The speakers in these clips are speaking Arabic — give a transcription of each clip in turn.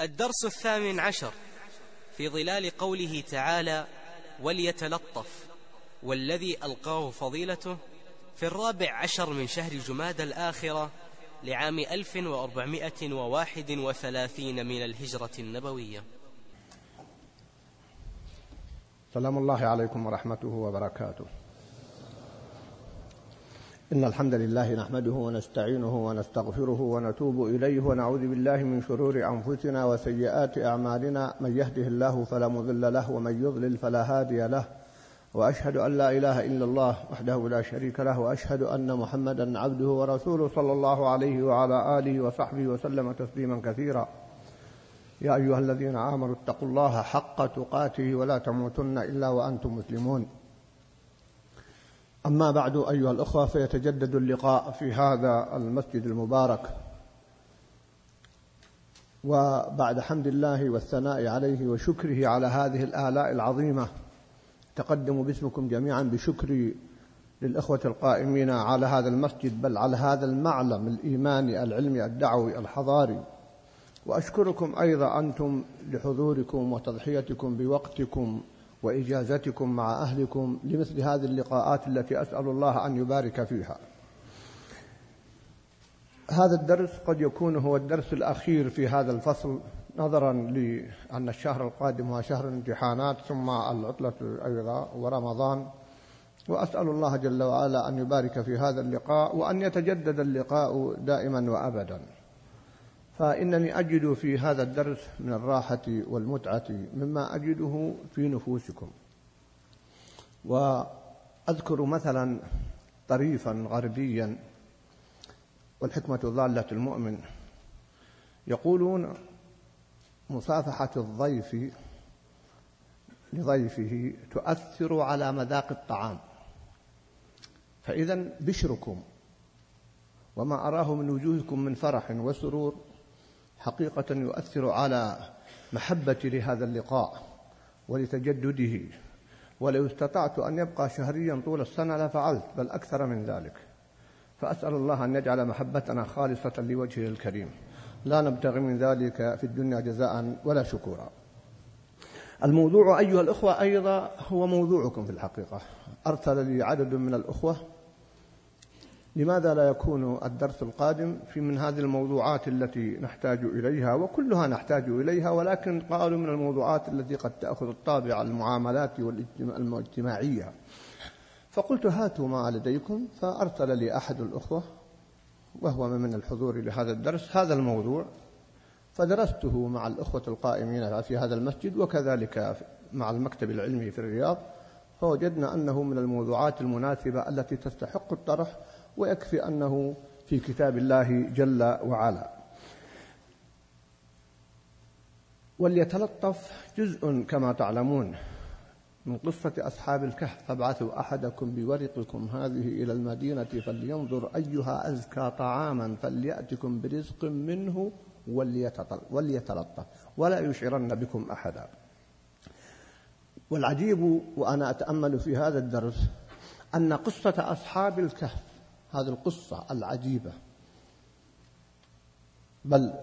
الدرس الثامن عشر في ظلال قوله تعالى وليتلطف والذي ألقاه فضيلته في الرابع عشر من شهر جماد الآخرة لعام ألف وأربعمائة وواحد وثلاثين من الهجرة النبوية. سلام الله عليكم ورحمته وبركاته. إن الحمد لله نحمده ونستعينه ونستغفره ونتوب إليه ونعوذ بالله من شرور أنفسنا وسيئات أعمالنا. من يهده الله فلا مضل له ومن يضلل فلا هادي له. وأشهد أن لا إله إلا الله وحده لا شريك له وأشهد أن محمدا عبده ورسوله صلى الله عليه وعلى آله وصحبه وسلم تسليما كثيرا. يا أيها الذين آمنوا اتقوا الله حق تقاته ولا تموتن إلا وأنتم مسلمون. أما بعد أيها الأخوة فيتجدد اللقاء في هذا المسجد المبارك. وبعد حمد الله والثناء عليه وشكره على هذه الآلاء العظيمة تقدم باسمكم جميعا بشكري للإخوة القائمين على هذا المسجد بل على هذا المعلم الإيماني العلمي الدعوي الحضاري وأشكركم أيضا أنتم لحضوركم وتضحيتكم بوقتكم. وإجازتكم مع أهلكم لمثل هذه اللقاءات التي أسأل الله أن يبارك فيها. هذا الدرس قد يكون هو الدرس الأخير في هذا الفصل نظرا لأن الشهر القادم هو شهر الامتحانات ثم العطلة أيضا ورمضان. وأسأل الله جل وعلا أن يبارك في هذا اللقاء وأن يتجدد اللقاء دائما وأبدا. فإنني أجد في هذا الدرس من الراحة والمتعة مما أجده في نفوسكم. وأذكر مثلا طريفا غربيا والحكمة ضالة المؤمن يقولون مصافحة الضيف لضيفه تؤثر على مذاق الطعام. فإذا بشركم وما أراه من وجوهكم من فرح وسرور حقيقة يؤثر على محبتي لهذا اللقاء ولتجدده ولو استطعت أن يبقى شهريا طول السنة لفعلت بل أكثر من ذلك. فأسأل الله أن يجعل محبتنا خالصة لوجهه الكريم. لا نبتغي من ذلك في الدنيا جزاء ولا شكورا. الموضوع أيها الأخوة أيضا هو موضوعكم في الحقيقة. أرسل لي عدد من الأخوة لماذا لا يكون الدرس القادم في من هذه الموضوعات التي نحتاج إليها وكلها نحتاج إليها ولكن قالوا من الموضوعات التي قد تأخذ الطابع المعاملات والاجتماعية فقلت هاتوا ما لديكم فأرسل لي أحد الأخوة وهو من الحضور لهذا الدرس هذا الموضوع. فدرسته مع الأخوة القائمين في هذا المسجد وكذلك مع المكتب العلمي في الرياض. فوجدنا أنه من الموضوعات المناسبة التي تستحق الطرح ويكفي أنه في كتاب الله جل وعلا. وليتلطف جزء كما تعلمون من قصة أصحاب الكهف. فابعثوا أحدكم بورقكم هذه إلى المدينة فلينظر أيها أزكى طعاما فليأتكم برزق منه وليتلطف. ولا يشعرن بكم أحدا. والعجيب وأنا أتأمل في هذا الدرس أن قصة أصحاب الكهف هذه القصة العجيبة. بل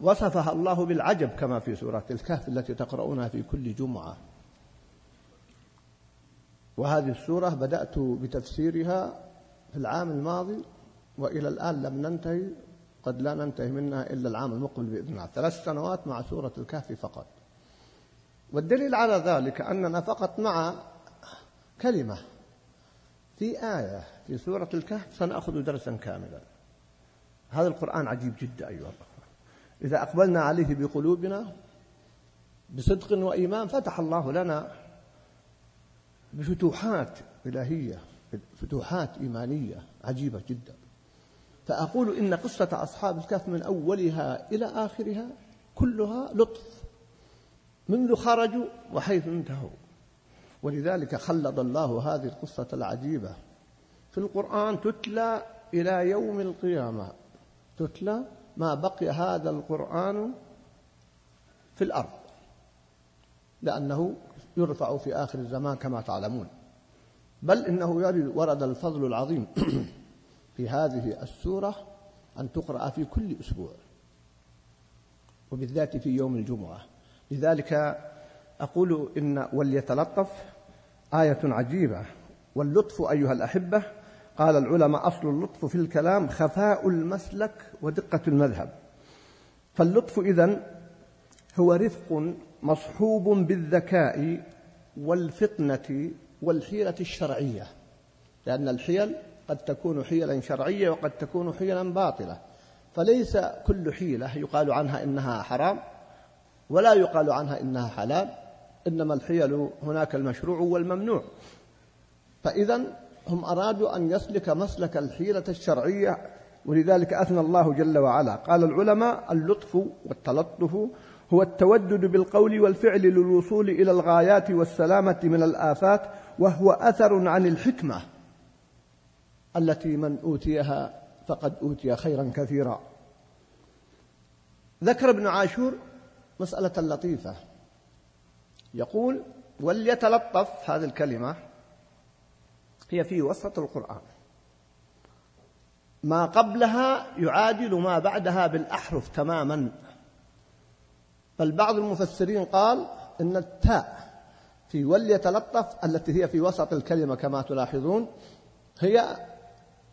وصفها الله بالعجب كما في سورة الكهف التي تقرؤونها في كل جمعة. وهذه السورة بدأت بتفسيرها في العام الماضي وإلى الآن لم ننتهي قد لا ننتهي منها إلا العام المقبل بإذن الله. ثلاث سنوات مع سورة الكهف فقط. والدليل على ذلك أننا فقط مع كلمة في آية. في سورة الكهف سنأخذ درسا كاملا. هذا القرآن عجيب جدا أيها الأخوة. إذا أقبلنا عليه بقلوبنا بصدق وإيمان فتح الله لنا بفتوحات إلهية فتوحات إيمانية عجيبة جدا. فأقول إن قصة أصحاب الكهف من أولها إلى آخرها كلها لطف منذ خرجوا وحيث انتهوا. ولذلك خلد الله هذه القصة العجيبة. في القرآن تتلى إلى يوم القيامة. تتلى ما بقي هذا القرآن في الأرض. لأنه يرفع في آخر الزمان كما تعلمون. بل إنه ورد الفضل العظيم في هذه السورة أن تقرأ في كل أسبوع. وبالذات في يوم الجمعة. لذلك أقول إن وليتلطف آية عجيبة. واللطف أيها الأحبة قال العلماء أصل اللطف في الكلام خفاء المسلك ودقة المذهب. فاللطف إذن هو رفق مصحوب بالذكاء والفطنة والحيلة الشرعية. لأن الحيل قد تكون حيلا شرعية وقد تكون حيلا باطلة. فليس كل حيلة يقال عنها إنها حرام ولا يقال عنها إنها حلال إنما الحيل هناك المشروع والممنوع. فإذا هم أرادوا أن يسلك مسلك الحيلة الشرعية ولذلك أثنى الله جل وعلا. قال العلماء اللطف والتلطف هو التودد بالقول والفعل للوصول إلى الغايات والسلامة من الآفات وهو أثر عن الحكمة التي من أوتيها فقد أوتي خيرا كثيرا. ذكر ابن عاشور مسألة لطيفة يقول وليتلطف هذه الكلمة هي في وسط القرآن. ما قبلها يعادل ما بعدها بالأحرف تماما. بل بعض المفسرين قال إن التاء في وليتلطف التي هي في وسط الكلمة كما تلاحظون هي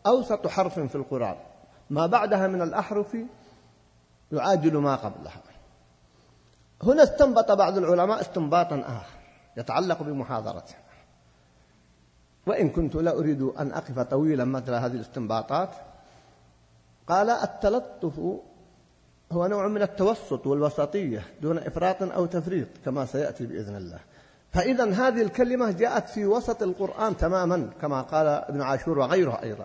أوسط حرف في القرآن. ما بعدها من الأحرف يعادل ما قبلها. هنا استنبط بعض العلماء استنباطا آخر يتعلق بمحاضرته وإن كنت لا أريد أن أقف طويلا مثل هذه الاستنباطات. قال التلطف هو نوع من التوسط والوسطية دون إفراط أو تفريط كما سيأتي بإذن الله. فإذا هذه الكلمة جاءت في وسط القرآن تماما كما قال ابن عاشور وغيره أيضا.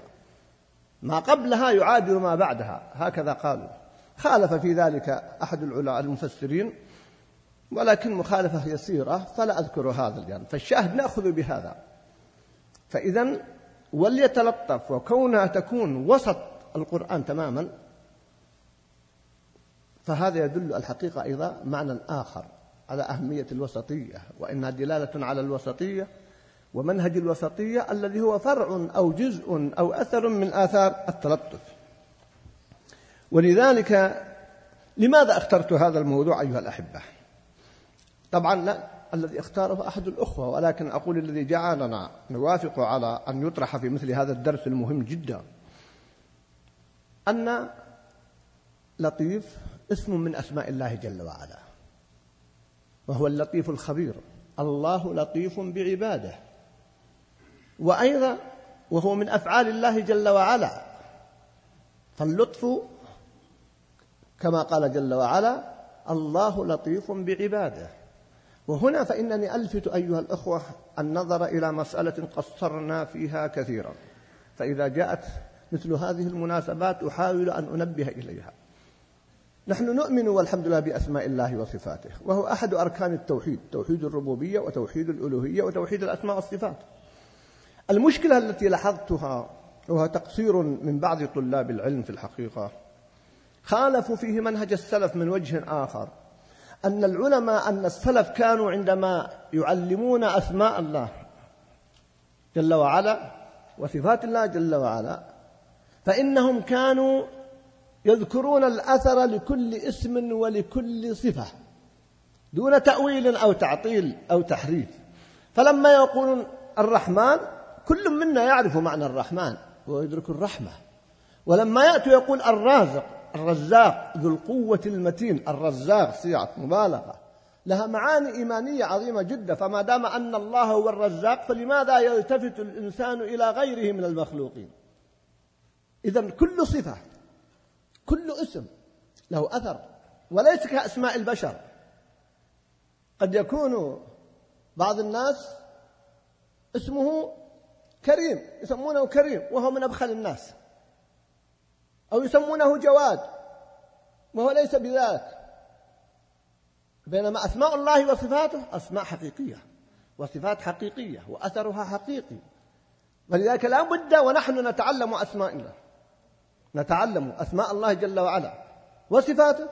ما قبلها يعادل ما بعدها هكذا قالوا. خالف في ذلك أحد العلماء المفسرين ولكن مخالفة يسيرة فلا أذكر هذا الجانب. فالشاهد نأخذ بهذا. فإذا وليتلطف وكونها تكون وسط القرآن تماما فهذا يدل الحقيقة أيضا معنى آخر على أهمية الوسطية وإنها دلالة على الوسطية ومنهج الوسطية الذي هو فرع أو جزء أو أثر من آثار التلطف. ولذلك لماذا اخترت هذا الموضوع أيها الأحبة؟ طبعا الذي اختاره أحد الأخوة ولكن أقول الذي جعلنا نوافق على أن يطرح في مثل هذا الدرس المهم جدا. أن لطيف اسم من أسماء الله جل وعلا وهو اللطيف الخبير. الله لطيف بعباده. وأيضا وهو من أفعال الله جل وعلا. فاللطف كما قال جل وعلا الله لطيف بعباده. وهنا فإنني ألفت أيها الأخوة النظر إلى مسألة قصرنا فيها كثيرا. فإذا جاءت مثل هذه المناسبات أحاول أن أنبه إليها. نحن نؤمن والحمد لله بأسماء الله وصفاته وهو أحد أركان التوحيد توحيد الربوبية وتوحيد الألوهية وتوحيد الأسماء والصفات. المشكلة التي لاحظتها وهو تقصير من بعض طلاب العلم في الحقيقة خالفوا فيه منهج السلف من وجه آخر. أن العلماء أن السلف كانوا عندما يعلمون أسماء الله جل وعلا وصفات الله جل وعلا فإنهم كانوا يذكرون الأثر لكل اسم ولكل صفة دون تأويل أو تعطيل أو تحريف. فلما يقولون الرحمن كل منا يعرف معنى الرحمن ويدرك الرحمة. ولما يأتي يقول الرازق الرزاق ذو القوة المتين الرزاق صيغة مبالغة. لها معاني إيمانية عظيمة جدا. فما دام أن الله هو الرزاق فلماذا يلتفت الإنسان إلى غيره من المخلوقين؟ إذا كل صفة كل اسم له أثر وليس كأسماء البشر. قد يكون بعض الناس اسمه كريم يسمونه كريم وهو من أبخل الناس. أو يسمونه جواد وهو ليس بذلك بينما أسماء الله وصفاته أسماء حقيقية وصفات حقيقية وأثرها حقيقي. ولذلك لا بد ونحن نتعلم أسماء الله نتعلم أسماء الله جل وعلا وصفاته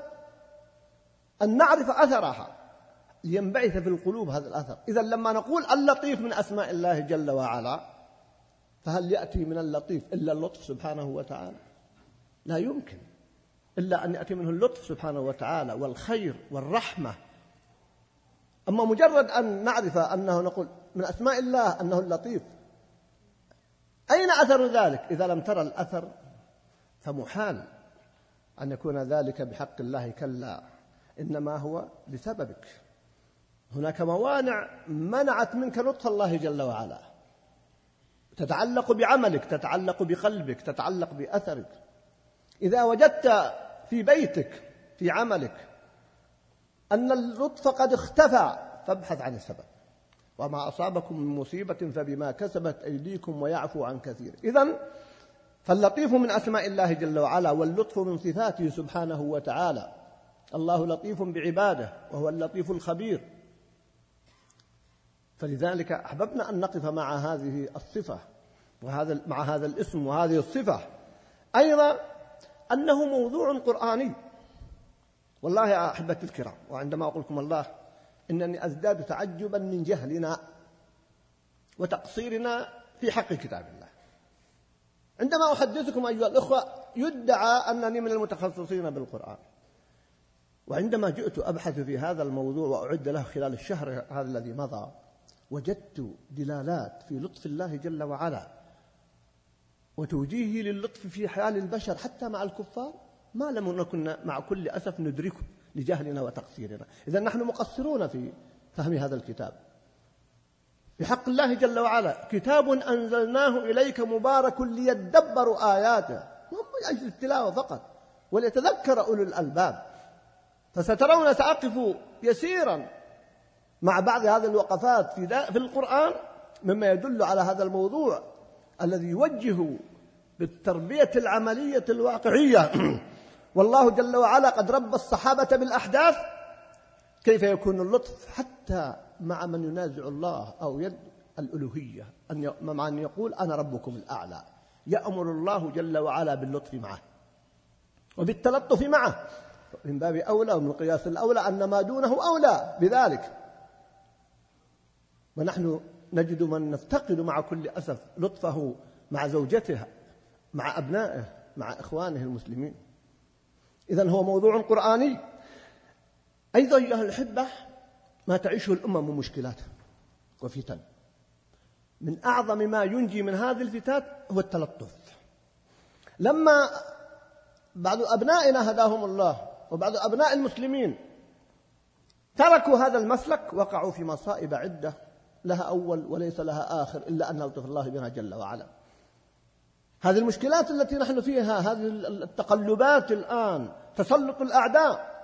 أن نعرف أثرها. لينبعث في القلوب هذا الأثر. إذا لما نقول اللطيف من أسماء الله جل وعلا فهل يأتي من اللطيف إلا اللطف سبحانه وتعالى؟ لا يمكن إلا أن يأتي منه اللطف سبحانه وتعالى والخير والرحمة. أما مجرد أن نعرف أنه نقول من أسماء الله أنه اللطيف أين أثر ذلك؟ إذا لم ترى الأثر فمحال أن يكون ذلك بحق الله كلا إنما هو بسببك هناك موانع منعت منك لطف الله جل وعلا. تتعلق بعملك تتعلق بقلبك تتعلق بأثرك. إذا وجدت في بيتك في عملك أن اللطف قد اختفى فابحث عن السبب. وما أصابكم من مصيبة فبما كسبت أيديكم ويعفو عن كثير. إذا فاللطيف من أسماء الله جل وعلا واللطف من صفاته سبحانه وتعالى. الله لطيف بعباده وهو اللطيف الخبير. فلذلك أحببنا أن نقف مع هذه الصفة وهذا مع هذا الاسم وهذه الصفة. أيضا أنه موضوع قرآني. والله يا أحبتي الكرام وعندما أقول لكم الله إنني أزداد تعجبا من جهلنا وتقصيرنا في حق كتاب الله. عندما أحدثكم أيها الأخوة يدعى أنني من المتخصصين بالقرآن. وعندما جئت أبحث في هذا الموضوع وأعد له خلال الشهر هذا الذي مضى وجدت دلالات في لطف الله جل وعلا. وتوجيهه للطف في حال البشر حتى مع الكفار ما لم نكن مع كل أسف ندركه لجهلنا وتقصيرنا. إذا نحن مقصرون في فهم هذا الكتاب. بحق الله جل وعلا كتاب أنزلناه إليك مبارك ليدبروا آياته. هم من أجل التلاوة فقط وليتذكر أولو الألباب. فسترون سأقف يسيرا مع بعض هذه الوقفات في, في القرآن مما يدل على هذا الموضوع. الذي يوجه بالتربية العملية الواقعية. والله جل وعلا قد ربى الصحابة بالأحداث. كيف يكون اللطف؟ حتى مع من ينازع الله أو يد الألوهية. أن مع أن يقول أنا ربكم الأعلى. يأمر الله جل وعلا باللطف معه. وبالتلطف معه. من باب أولى ومن قياس الأولى أن ما دونه أولى بذلك. ونحن نجد من نفتقد مع كل أسف لطفه مع زوجته مع أبنائه مع إخوانه المسلمين. إذا هو موضوع قرآني. أيضا أيها الأحبة ما تعيشه الأمم من مشكلات وفتن. من أعظم ما ينجي من هذه الفتات هو التلطف. لما بعض أبنائنا هداهم الله وبعض أبناء المسلمين تركوا هذا المسلك وقعوا في مصائب عدة. لها أول وليس لها آخر إلا أن لطف الله بها جل وعلا. هذه المشكلات التي نحن فيها هذه التقلبات الآن تسلط الأعداء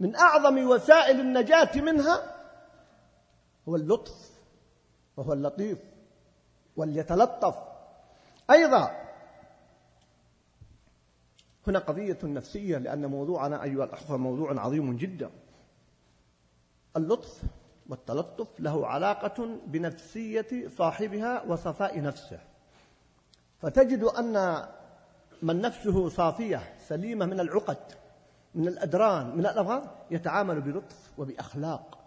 من أعظم وسائل النجاة منها هو اللطف وهو اللطيف وليتلطف. أيضا هنا قضية نفسية لأن موضوعنا أيها الأخوة موضوع عظيم جدا. اللطف والتلطف له علاقة بنفسية صاحبها وصفاء نفسه. فتجد أن من نفسه صافية سليمة من العقد من الأدران من الأمراض يتعامل بلطف وبأخلاق.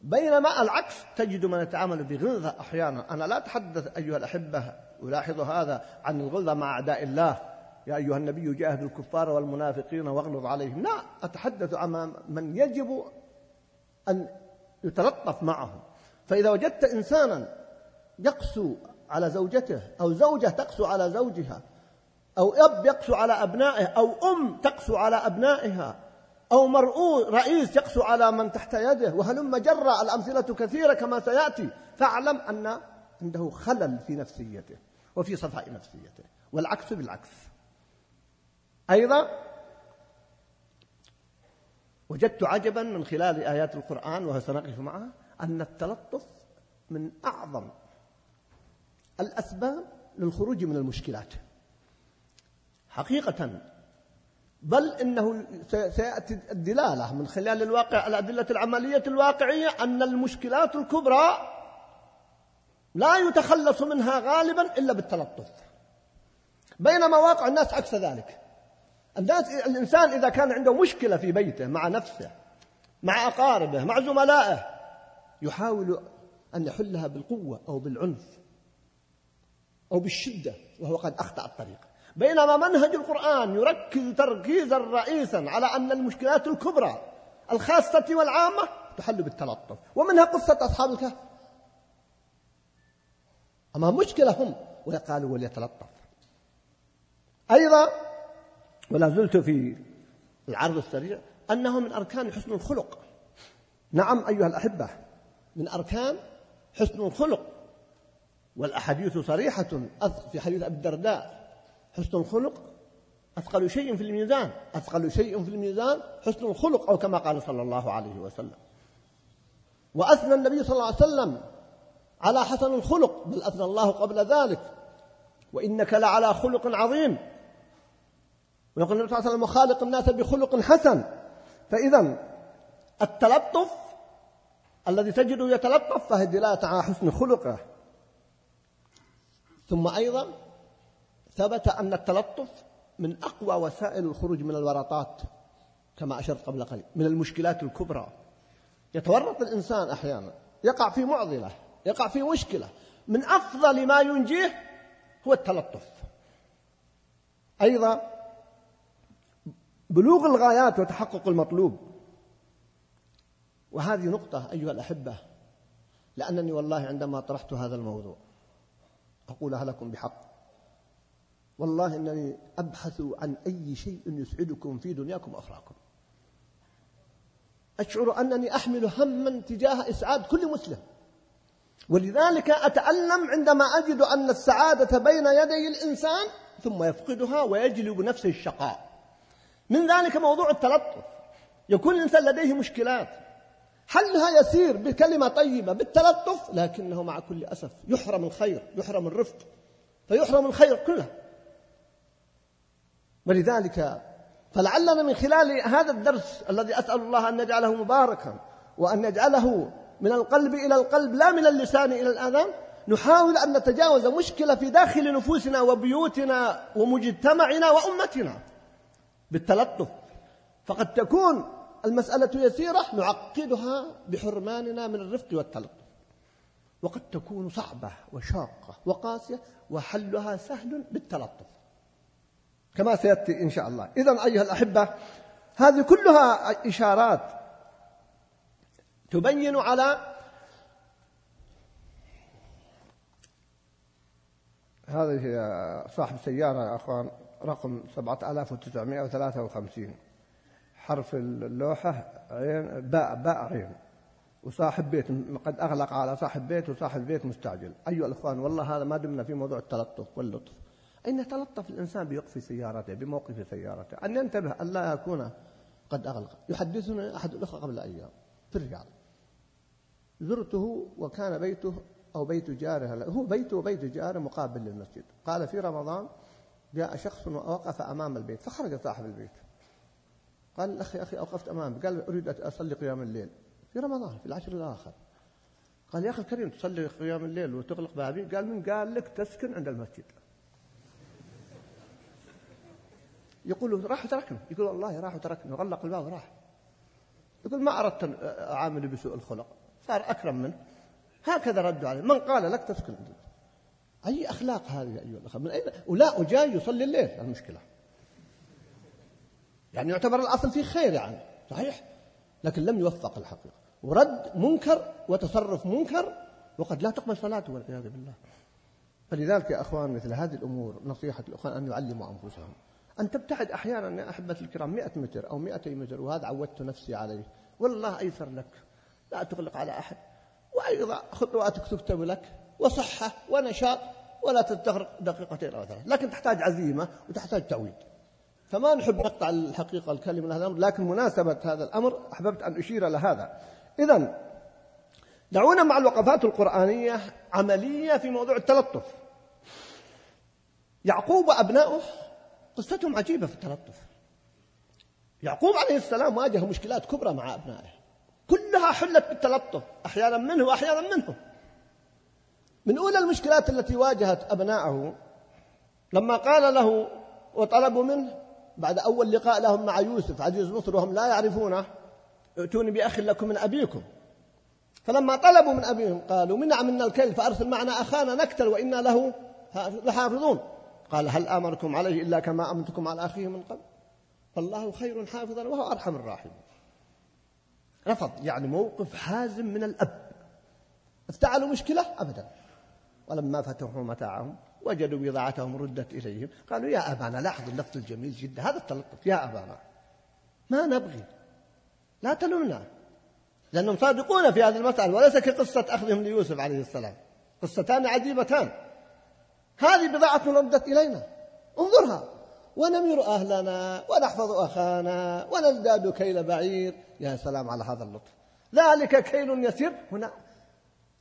بينما العكس تجد من يتعامل بغلظة أحيانا. أنا لا أتحدث أيها الأحبة ألاحظ هذا عن الغلظة مع أعداء الله. يا أيها النبي جاهد الكفار والمنافقين واغلظ عليهم. لا أتحدث عن من يجب أن يتلطف معهم فإذا وجدت إنسانا يقسو على زوجته أو زوجة تقسو على زوجها أو أب يقسو على أبنائه أو أم تقسو على أبنائها أو مرؤوس رئيس يقسو على من تحت يده وهلم جرى الأمثلة كثيرة كما سيأتي فاعلم أن عنده خلل في نفسيته وفي صفاء نفسيته والعكس بالعكس. أيضا وجدت عجبا من خلال آيات القرآن وسنقف معها أن التلطف من أعظم الأسباب للخروج من المشكلات. حقيقة بل إنه سيأتي الدلالة من خلال الواقع الأدلة العملية الواقعية أن المشكلات الكبرى لا يتخلص منها غالبا إلا بالتلطف. بينما واقع الناس عكس ذلك. الناس الإنسان إذا كان عنده مشكلة في بيته مع نفسه مع أقاربه مع زملائه يحاول أن يحلها بالقوة أو بالعنف أو بالشدة وهو قد أخطأ الطريق. بينما منهج القرآن يركز تركيزا رئيسا على أن المشكلات الكبرى الخاصة والعامة تحل بالتلطف. ومنها قصة أصحاب الكهف. أما مشكلة هم وقالوا وليتلطف أيضا ولا زلت في العرض السريع أنه من أركان حسن الخلق. نعم أيها الأحبة. من أركان حسن الخلق. والأحاديث صريحة في حديث أبي الدرداء حسن الخلق أثقل شيء في الميزان أثقل شيء في الميزان حسن الخلق أو كما قال صلى الله عليه وسلم. وأثنى النبي صلى الله عليه وسلم على حسن الخلق بل أثنى الله قبل ذلك. وإنك لعلى خلق عظيم. ويقول النبي صلى الله عليه وسلم وخالق الناس بخلق حسن. فإذا التلطف الذي تجده يتلطف فهي دلالة على حسن خلقه. ثم أيضا ثبت أن التلطف من أقوى وسائل الخروج من الورطات كما أشرت قبل قليل من المشكلات الكبرى. يتورط الإنسان أحيانا يقع في معضلة يقع في مشكلة. من أفضل ما ينجيه هو التلطف. أيضا بلوغ الغايات وتحقق المطلوب. وهذه نقطة أيها الأحبة لأنني والله عندما طرحت هذا الموضوع أقولها لكم بحق. والله إنني أبحث عن أي شيء يسعدكم في دنياكم وأخراكم أشعر أنني أحمل هما تجاه إسعاد كل مسلم. ولذلك أتألم عندما أجد أن السعادة بين يدي الإنسان ثم يفقدها ويجلب نفسه الشقاء. من ذلك موضوع التلطف. يكون الإنسان لديه مشكلات. حلها يسير بكلمة طيبة بالتلطف لكنه مع كل أسف يحرم الخير يحرم الرفق فيحرم الخير كله. ولذلك فلعلنا من خلال هذا الدرس الذي أسأل الله أن يجعله مباركا وأن يجعله من القلب إلى القلب لا من اللسان إلى الآذان نحاول أن نتجاوز مشكلة في داخل نفوسنا وبيوتنا ومجتمعنا وأمتنا. بالتلطف. فقد تكون المسألة يسيرة نعقدها بحرماننا من الرفق والتلطف. وقد تكون صعبة وشاقة وقاسية وحلها سهل بالتلطف. كما سيأتي إن شاء الله. إذا أيها الأحبة هذه كلها إشارات تبين على هذه صاحب سيارة يا أخوان. رقم 7953 حرف اللوحة عين باء باء عين. وصاحب بيت قد أغلق على صاحب بيت وصاحب بيت مستعجل. أيها الأخوان والله هذا ما دمنا في موضوع التلطف واللطف. أن يتلطف الإنسان بوقف سيارته بموقف سيارته. أن ينتبه أن لا يكون قد أغلق. يحدثنا أحد الأخوة قبل أيام في الرياض زرته وكان بيته أو بيت جاره هو بيته وبيت جاره مقابل للمسجد. قال في رمضان جاء شخص ووقف أمام البيت فخرج صاحب البيت. قال أخي أخي أوقفت أمامك. قال أريد أن أصلي قيام الليل في رمضان في العشر الآخر قال يا أخي الكريم تصلي قيام الليل وتغلق بابي. قال من قال لك تسكن عند المسجد. يقول راح تركنا يقول والله راح وتركنا وغلق الباب وراح. يقول ما أردت أن أعامل بسوء الخلق. صار أكرم منه. هكذا ردوا عليه. من قال لك تسكن عند أي أخلاق هذه أيها الأخوة؟ من أين؟ ولا وجاي يصلي الليل المشكلة يعني يعتبر الأصل فيه خير يعني صحيح؟ لكن لم يوفق الحقيقة. ورد منكر وتصرف منكر وقد لا تقبل صلاته والعياذ بالله. فلذلك يا أخوان مثل هذه الأمور نصيحة الأخوان أن يعلموا أنفسهم. أن تبتعد أحيانا يا أحبتي الكرام 100 متر أو 200 متر وهذا عودت نفسي عليه. والله أيسر لك لا تغلق على أحد. وأيضا خطواتك تكتب لك. وصحة ونشاط ولا تستغرق دقيقتين أو ثلاث لكن تحتاج عزيمة وتحتاج تعويد فما نحب نقطع الحقيقة الكلمة من هذا الأمر لكن مناسبة هذا الأمر أحببت أن أشير لهذا إذا دعونا مع الوقفات القرآنية عملية في موضوع التلطف. يعقوب وأبناؤه قصتهم عجيبة في التلطف. يعقوب عليه السلام واجه مشكلات كبرى مع أبنائه. كلها حلت بالتلطف أحيانا منه وأحيانا منه من أولى المشكلات التي واجهت أبناءه لما قال له وطلبوا منه بعد أول لقاء لهم مع يوسف عزيز مصر وهم لا يعرفونه ائتوني بأخ لكم من أبيكم. فلما طلبوا من أبيهم قالوا منع منا الكيل فأرسل معنا أخانا نكتل وإنا له لحافظون. قال هل آمركم عليه إلا كما أمنتكم على أخيه من قبل؟ فالله خير حافظا وهو أرحم الراحمين. رفض يعني موقف حازم من الأب. أفتعلوا مشكلة؟ أبدا. ولما فتحوا متاعهم وجدوا بضاعتهم ردت إليهم. قالوا يا أبانا لاحظ اللفظ الجميل جدا هذا التلطف يا أبانا ما نبغي؟ لا تلمنا لأنهم صادقون في هذه المسألة وليس كقصة أخذهم ليوسف عليه السلام. قصتان عجيبتان. هذه بضاعة ردت إلينا. انظرها. ونمير أهلنا ونحفظ أخانا ونزداد كيل بعير. يا سلام على هذا اللطف. ذلك كيل يسير هنا.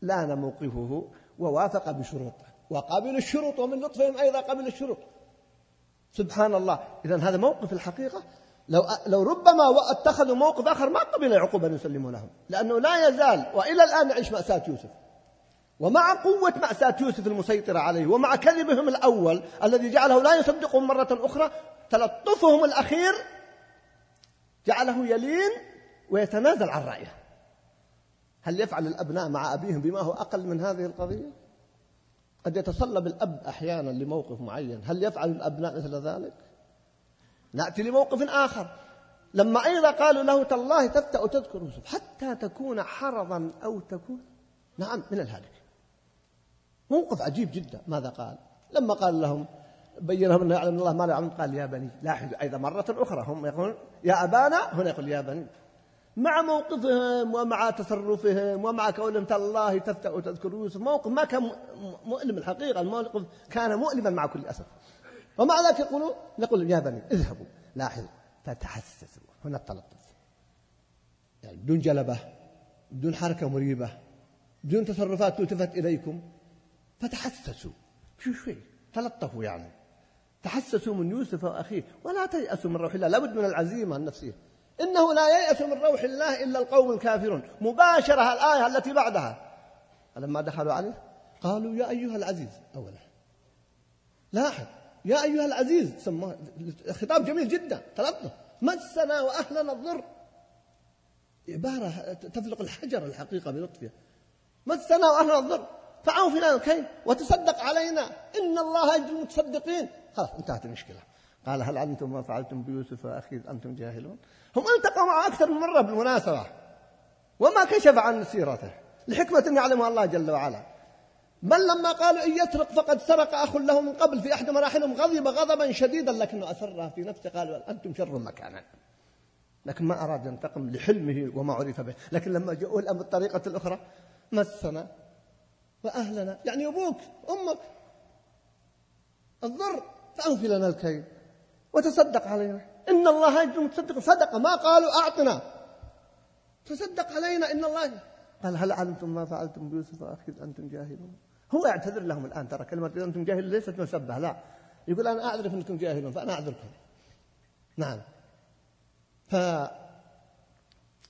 لأن موقفه ووافق بشروطه وقبل الشروط ومن لطفهم أيضا قبل الشروط. سبحان الله إذا هذا موقف الحقيقة. لو لو ربما اتخذوا موقف آخر ما قبل يعقوب أن يسلموا لهم. لأنه لا يزال وإلى الآن يعيش مأساة يوسف. ومع قوة مأساة يوسف المسيطرة عليه ومع كذبهم الأول الذي جعله لا يصدقهم مرة أخرى تلطفهم الأخير جعله يلين ويتنازل عن رأيه. هل يفعل الأبناء مع أبيهم بما هو أقل من هذه القضية؟ قد يتصلب الأب أحيانا لموقف معين. هل يفعل الأبناء مثل ذلك؟ نأتي لموقف آخر. لما أيضا قالوا له تالله تفتأ تذكر يوسف حتى تكون حرضا أو تكون نعم من الهالك موقف عجيب جدا. ماذا قال؟ لما قال لهم بين لهم أنه يعلم الله ما لا يعلم. قال يا بني لاحظوا أيضا مرة أخرى هم يقولون يا أبانا هنا يقول يا بني. مع موقفهم ومع تصرفهم ومع كونهم تالله تفتأ وتذكر يوسف. موقف ما كان مؤلم الحقيقة. الموقف كان مؤلما مع كل أسف. ومع ذلك يقولون نقول يا بني اذهبوا. لاحظوا. فتحسسوا هنا التلطف. يعني بدون جلبة بدون حركة مريبة بدون تصرفات تلتفت إليكم. فتحسسوا. شو شوي. تلطفوا يعني. تحسسوا من يوسف وأخيه. ولا تيأسوا من روح الله. لابد من العزيمة النفسية. إنه لا ييأس من روح الله إلا القوم الكافرون. مباشرة الآية التي بعدها. فلما دخلوا عليه قالوا يا أيها العزيز أولا. لاحظ يا أيها العزيز سماه خطاب جميل جدا تلطف مسنا وأهلنا الضر. عبارة تفلق الحجر الحقيقة بلطفها مسنا وأهلنا الضر. فعوف لنا الكيل وتصدق علينا. إن الله يجزي المتصدقين. خلاص انتهت المشكلة. قال هل علمتم ما فعلتم بيوسف أخي أنتم جاهلون؟ هم التقوا معه أكثر من مرة بالمناسبة. وما كشف عن سيرته. لحكمة يعلمها الله جل وعلا. بل لما قالوا إن يسرق فقد سرق أخ له من قبل في أحد مراحلهم غضب غضبا شديدا لكنه أسرها في نفسه قال أنتم شر مكانا. لكن ما أراد ينتقم لحلمه وما عرف به. لكن لما جاءوا الأمر بالطريقة الأخرى مسنا وأهلنا يعني أبوك أمك الضر فأوفي لنا الكيل. وتصدق علينا. إن الله يجزي المتصدق صدق ما قالوا أعطنا. تصدق علينا إن الله قال هل علمتم ما فعلتم بيوسف أخي أنتم جاهلون. هو يعتذر لهم الآن ترى كلمة أنتم جاهلون ليست مسبة لا. يقول أنا أعرف أنكم جاهلون فأنا أعذركم. نعم. ف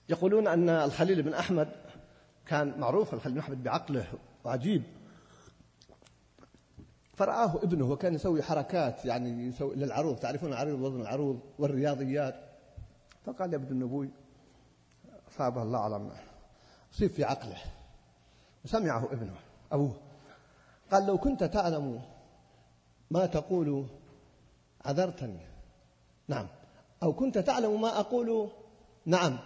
يقولون أن الخليل بن أحمد كان معروف الخليل بن أحمد بعقله وعجيب. فرآه ابنه وكان يسوي حركات يعني يسوي للعروض تعرفون العروض وزن العروض والرياضيات. فقال يا ابن النبوي أصابه الله على أصيب في عقله. وسمعه ابنه أبوه. قال لو كنت تعلم ما تقول عذرتني. نعم. أو كنت تعلم ما أقول. نعم.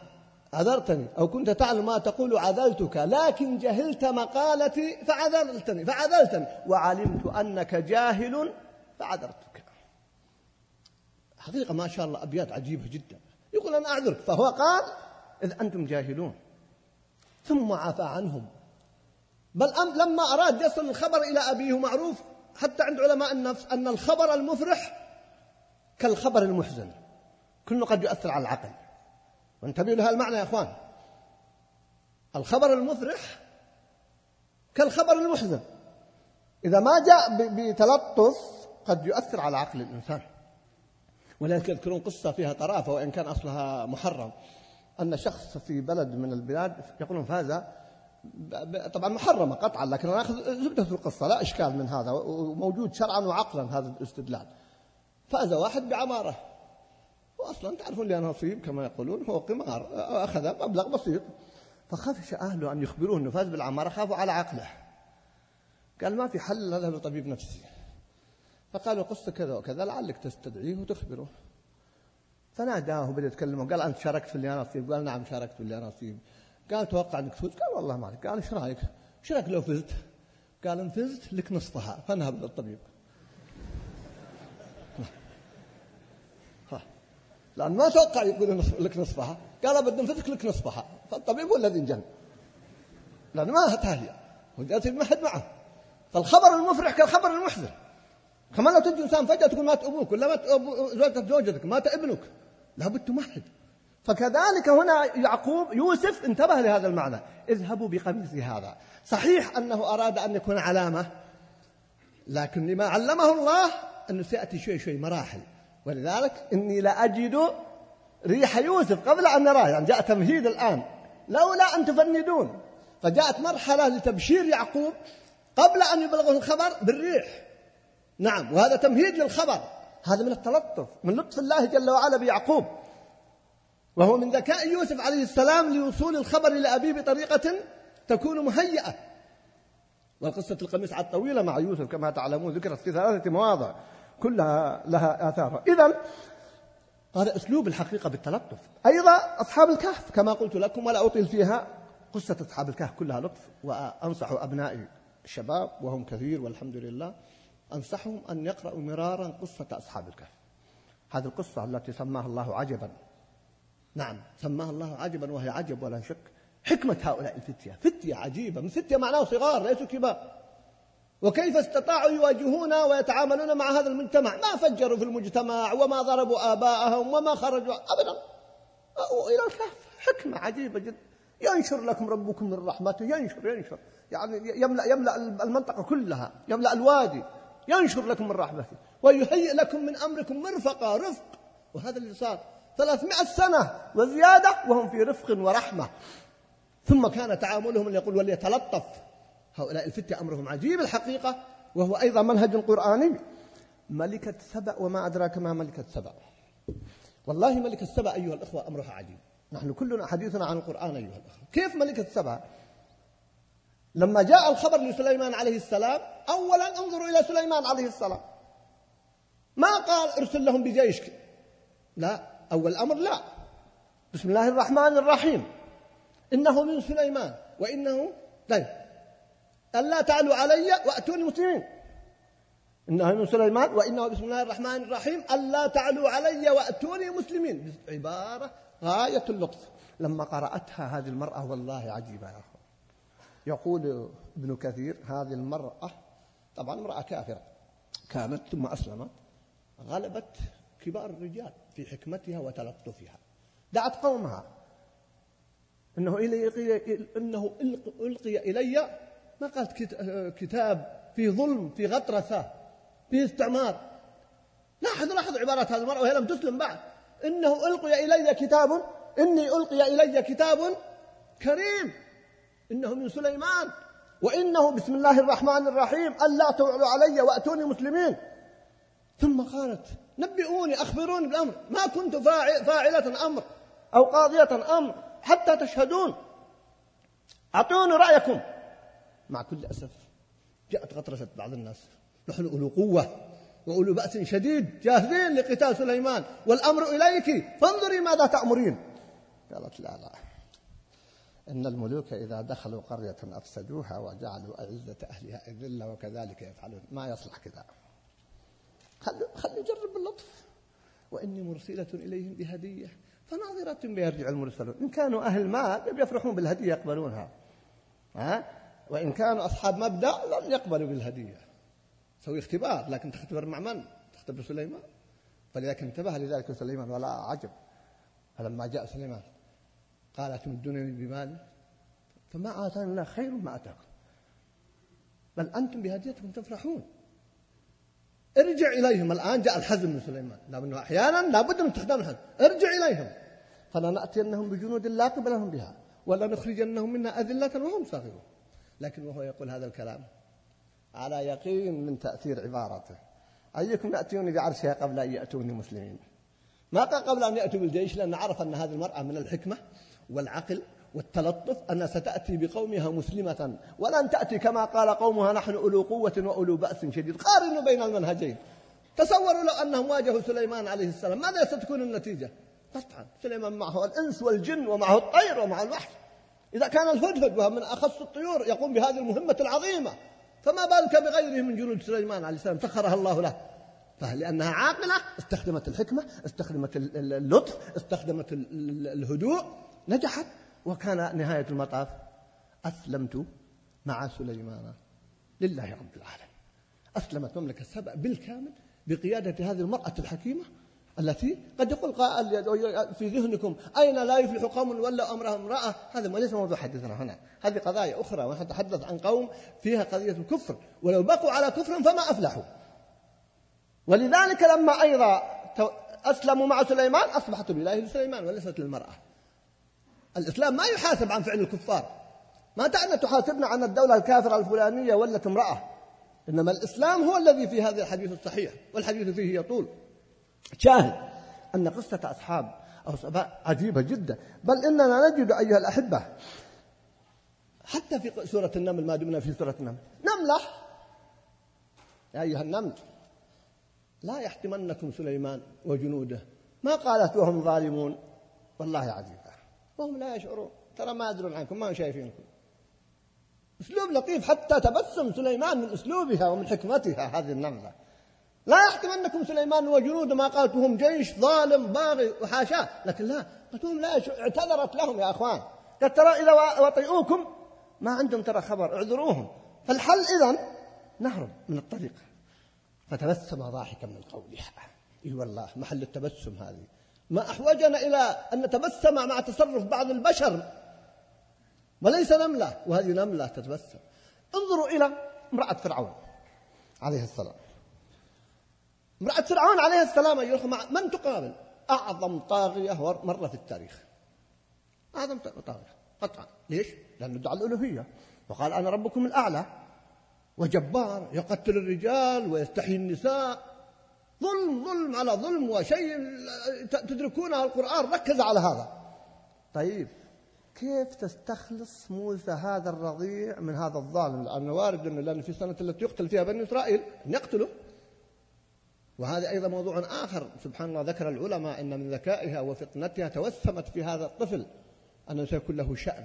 عذرتني أو كنت تعلم ما تقول عذلتك لكن جهلت مقالتي فعذرتني فعذلتني وعلمت أنك جاهل فعذرتك. حقيقة ما شاء الله أبيات عجيبة جدا. يقول أنا أعذرك فهو قال إذ أنتم جاهلون. ثم عفى عنهم. بل لما أراد يصل الخبر إلى أبيه معروف حتى عند علماء النفس أن الخبر المفرح كالخبر المحزن. كله قد يؤثر على العقل. وانتبهوا لهذا المعنى يا اخوان. الخبر المفرح كالخبر المحزن. إذا ما جاء بتلطف قد يؤثر على عقل الإنسان. ولذلك يذكرون قصة فيها طرافة وإن كان أصلها محرم. أن شخص في بلد من البلاد يقولون فاز. طبعا محرمة قطعا لكن أنا أخذ زبدة القصة لا إشكال من هذا وموجود شرعا وعقلا هذا الاستدلال. فاز واحد بعمارة. وأصلا تعرفون لها نصيب كما يقولون هو قمار أخذ مبلغ بسيط. فخافش أهله أن يخبروه أنه فاز بالعمارة خافوا على عقله. قال ما في حل هذا لطبيب نفسي. فقالوا قصة كذا وكذا لعلك تستدعيه وتخبره. فناداه وبدأ يتكلم قال أنت شاركت في اليانصيب قال نعم شاركت في اليانصيب قال توقع أنك تفوز قال والله ما عليك. قال إيش رأيك؟ إيش رأيك لو فزت؟ قال إن فزت لك نصفها. فنهب للطبيب. لأن ما توقع يقول لك نصفها قال أبدا نفذك لك نصفها فالطبيب هو الذي انجن لأنه ما تهيأ وجالس ما حد معه. فالخبر المفرح كالخبر المحزن. كما لو تجي إنسان فجأة تقول مات أبوك ولا مات زوجتك زوجتك مات ابنك. لابد تمهد فكذلك هنا يعقوب يوسف انتبه لهذا المعنى. اذهبوا بقميصي هذا. صحيح أنه أراد أن يكون علامة لكن لما علمه الله انه سيأتي شوي شوي مراحل. ولذلك إني لاجد ريح يوسف قبل أن نراه يعني جاء تمهيد الآن. لولا أن تفندون. فجاءت مرحلة لتبشير يعقوب قبل أن يبلغه الخبر بالريح. نعم وهذا تمهيد للخبر. هذا من التلطف من لطف الله جل وعلا بيعقوب. وهو من ذكاء يوسف عليه السلام لوصول الخبر إلى أبيه بطريقة تكون مهيئة. وقصة القميص عاد طويلة مع يوسف كما تعلمون ذكرت في ثلاثة مواضع. كلها لها آثار إذا هذا أسلوب الحقيقة بالتلطف. أيضا أصحاب الكهف كما قلت لكم ولا أطيل فيها قصة أصحاب الكهف كلها لطف. وأنصح أبنائي الشباب وهم كثير والحمد لله أنصحهم أن يقرأوا مرارا قصة أصحاب الكهف. هذه القصة التي سماها الله عجبا. نعم سماها الله عجبا وهي عجب ولا شك. حكمة هؤلاء الفتية. فتية عجيبة من فتية معناه صغار ليسوا كبار. وكيف استطاعوا يواجهون ويتعاملون مع هذا المجتمع؟ ما فجروا في المجتمع وما ضربوا آباءهم وما خرجوا أبدا. إلى الكهف. حكمة عجيبة جدا. ينشر لكم ربكم من رحمته. ينشر ينشر. يعني يملأ يملأ المنطقة كلها يملأ الوادي. ينشر لكم من رحمته. ويهيئ لكم من أمركم مرفقة رفق. وهذا اللي صار. ثلاثمائة سنة وزيادة وهم في رفق ورحمة. ثم كان تعاملهم اللي يقول وليتلطف. هؤلاء الفتية أمرهم عجيب. الحقيقة وهو أيضا منهج قرآني. ملكة سبأ وما أدراك ما ملكة سبأ. والله ملكة سبأ أيها الأخوة أمرها عجيب. نحن كلنا حديثنا عن القرآن أيها الأخوة. كيف ملكة سبأ؟ لما جاء الخبر لسليمان عليه السلام أولا انظروا إلى سليمان عليه السلام. ما قال ارسل لهم بجيش. لا أول أمر لا. بسم الله الرحمن الرحيم. إنه من سليمان وإنه طيب. ألا تعلوا علي وأتوني مسلمين إنه من سليمان وإنه بسم الله الرحمن الرحيم. ألا تعلوا علي وأتوني مسلمين عبارة غاية اللطف. لما قرأتها هذه المرأة والله عجيبة يا أخوة يقول ابن كثير هذه المرأة طبعا امرأة كافرة. كانت ثم أسلمت. غلبت كبار الرجال في حكمتها وتلطفها. دعت قومها. إنه الي إنه إلقي إلي ما قالت كتاب في ظلم في غطرسة في استعمار. لاحظ لاحظ عبارات هذه المرأة وهي لم تسلم بعد. إنه ألقي إلي كتاب إني ألقي إلي كتاب كريم. إنه من سليمان. وإنه بسم الله الرحمن الرحيم. ألا تعلوا علي وأتوني مسلمين. ثم قالت نبئوني أخبروني بالأمر. ما كنت فاعلة أمر أو قاضية أمر حتى تشهدون. أعطوني رأيكم. مع كل أسف جاءت غطرسة بعض الناس. نحن أولو قوة وأولو بأس شديد. جاهزين لقتال سليمان والأمر إليك. فانظري ماذا تأمرين. قالت لا لا. إن الملوك إذا دخلوا قرية أفسدوها وجعلوا أعزة أهلها أذلة وكذلك يفعلون. ما يصلح كذا. خلوا خلوا يجرب اللطف. وإني مرسلة إليهم بهدية. فناظرة بيرجع المرسلون. إن كانوا أهل مال يفرحون بالهدية يقبلونها. ها؟ وإن كانوا أصحاب مبدأ لن يقبلوا بالهدية. سوي اختبار لكن تختبر مع من؟ تختبر سليمان. فلذلك انتبه لذلك سليمان ولا عجب. فلما جاء سليمان قال تمدونني بمال فما آتانا الله خير ما آتاكم. بل أنتم بهديتكم تفرحون. ارجع إليهم. الآن جاء الحزم من سليمان. لأنه أحيانا لابد من استخدام الحزم. ارجع إليهم. فلنأتينهم بجنود لا قبل لهم بها ولنخرجنهم منا أذلة وهم صاغرون. لكن وهو يقول هذا الكلام على يقين من تأثير عبارته. أيكم يأتوني بعرشها قبل أن يأتوني مسلمين؟ ما قال قبل أن يأتوا بالجيش؟ لأن عرف أن هذه المرأة من الحكمة والعقل والتلطف أنها ستأتي بقومها مسلمة ولن تأتي كما قال قومها نحن أولو قوة وأولو بأس شديد. قارنوا بين المنهجين. تصوروا لو أنهم واجهوا سليمان عليه السلام ماذا ستكون النتيجة؟ قطعا سليمان معه الإنس والجن ومعه الطير ومعه الوحش. إذا كان الهدهد وهو من أخص الطيور يقوم بهذه المهمة العظيمة. فما بالك بغيره من جنود سليمان عليه السلام؟ سخرها الله له. فلأنها عاقلة؟ استخدمت الحكمة استخدمت اللطف استخدمت الهدوء. نجحت وكان نهاية المطاف. أسلمت مع سليمان. لله رب العالمين. أسلمت مملكة سبأ بالكامل بقيادة هذه المرأة الحكيمة. التي قد يقول قائل في ذهنكم أين لا يفلح قوم ولا أمرهم امرأة؟ هذا ليس موضوع حديثنا هنا. هذه قضايا أخرى ونتحدث عن قوم فيها قضية الكفر. ولو بقوا على كفر فما أفلحوا. ولذلك لما أيضا أسلموا مع سليمان أصبحت الولاية لسليمان وليست للمرأة الإسلام ما يحاسب عن فعل الكفار. ما تعني تحاسبنا عن الدولة الكافرة الفلانية ولت امرأة. إنما الإسلام هو الذي في هذا الحديث الصحيح والحديث فيه يطول. شاهد أن قصة أصحاب أو سباء عجيبة جدا. بل إننا نجد أيها الأحبة حتى في سورة النمل ما دمنا في سورة النمل. نملة. يا أيها النمل لا يحتمنكم سليمان وجنوده. ما قالت وهم ظالمون؟ والله عجيبة. وهم لا يشعرون. ترى ما يدرون عنكم ما هم شايفينكم. أسلوب لطيف حتى تبسم سليمان من أسلوبها ومن حكمتها هذه النملة. لا يحتمنكم سليمان وجنود ما قالت هم جيش ظالم باغي وحاشاه لكن لا قالت لا اعتذرت لهم يا أخوان. قالت ترى إذا وطئوكم ما عندهم ترى خبر اعذروهم. فالحل اذا نهرب من الطريق. فتبسم ضاحكا من قولها. إي والله محل التبسم هذه. ما أحوجنا إلى أن نتبسم مع تصرف بعض البشر. وليس نملة وهذه نملة تتبسم. انظروا إلى امرأة فرعون عليه السلام. امرأة فرعون عليه السلام أيها الأخوة من تقابل؟ أعظم طاغية مرة في التاريخ. أعظم طاغية قطعا. ليش؟ لأنه ادعى الألوهية. وقال أنا ربكم الأعلى. وجبار يقتل الرجال ويستحيي النساء. ظلم ظلم على ظلم وشيء تدركونه القرآن. ركز على هذا. طيب كيف تستخلص موسى هذا الرضيع من هذا الظالم؟ لأنه وارد أنه لأن في السنة التي يقتل فيها بني إسرائيل يقتله وهذا أيضا موضوع آخر. سبحان الله ذكر العلماء أن من ذكائها وفطنتها توسمت في هذا الطفل أنه سيكون له شأن.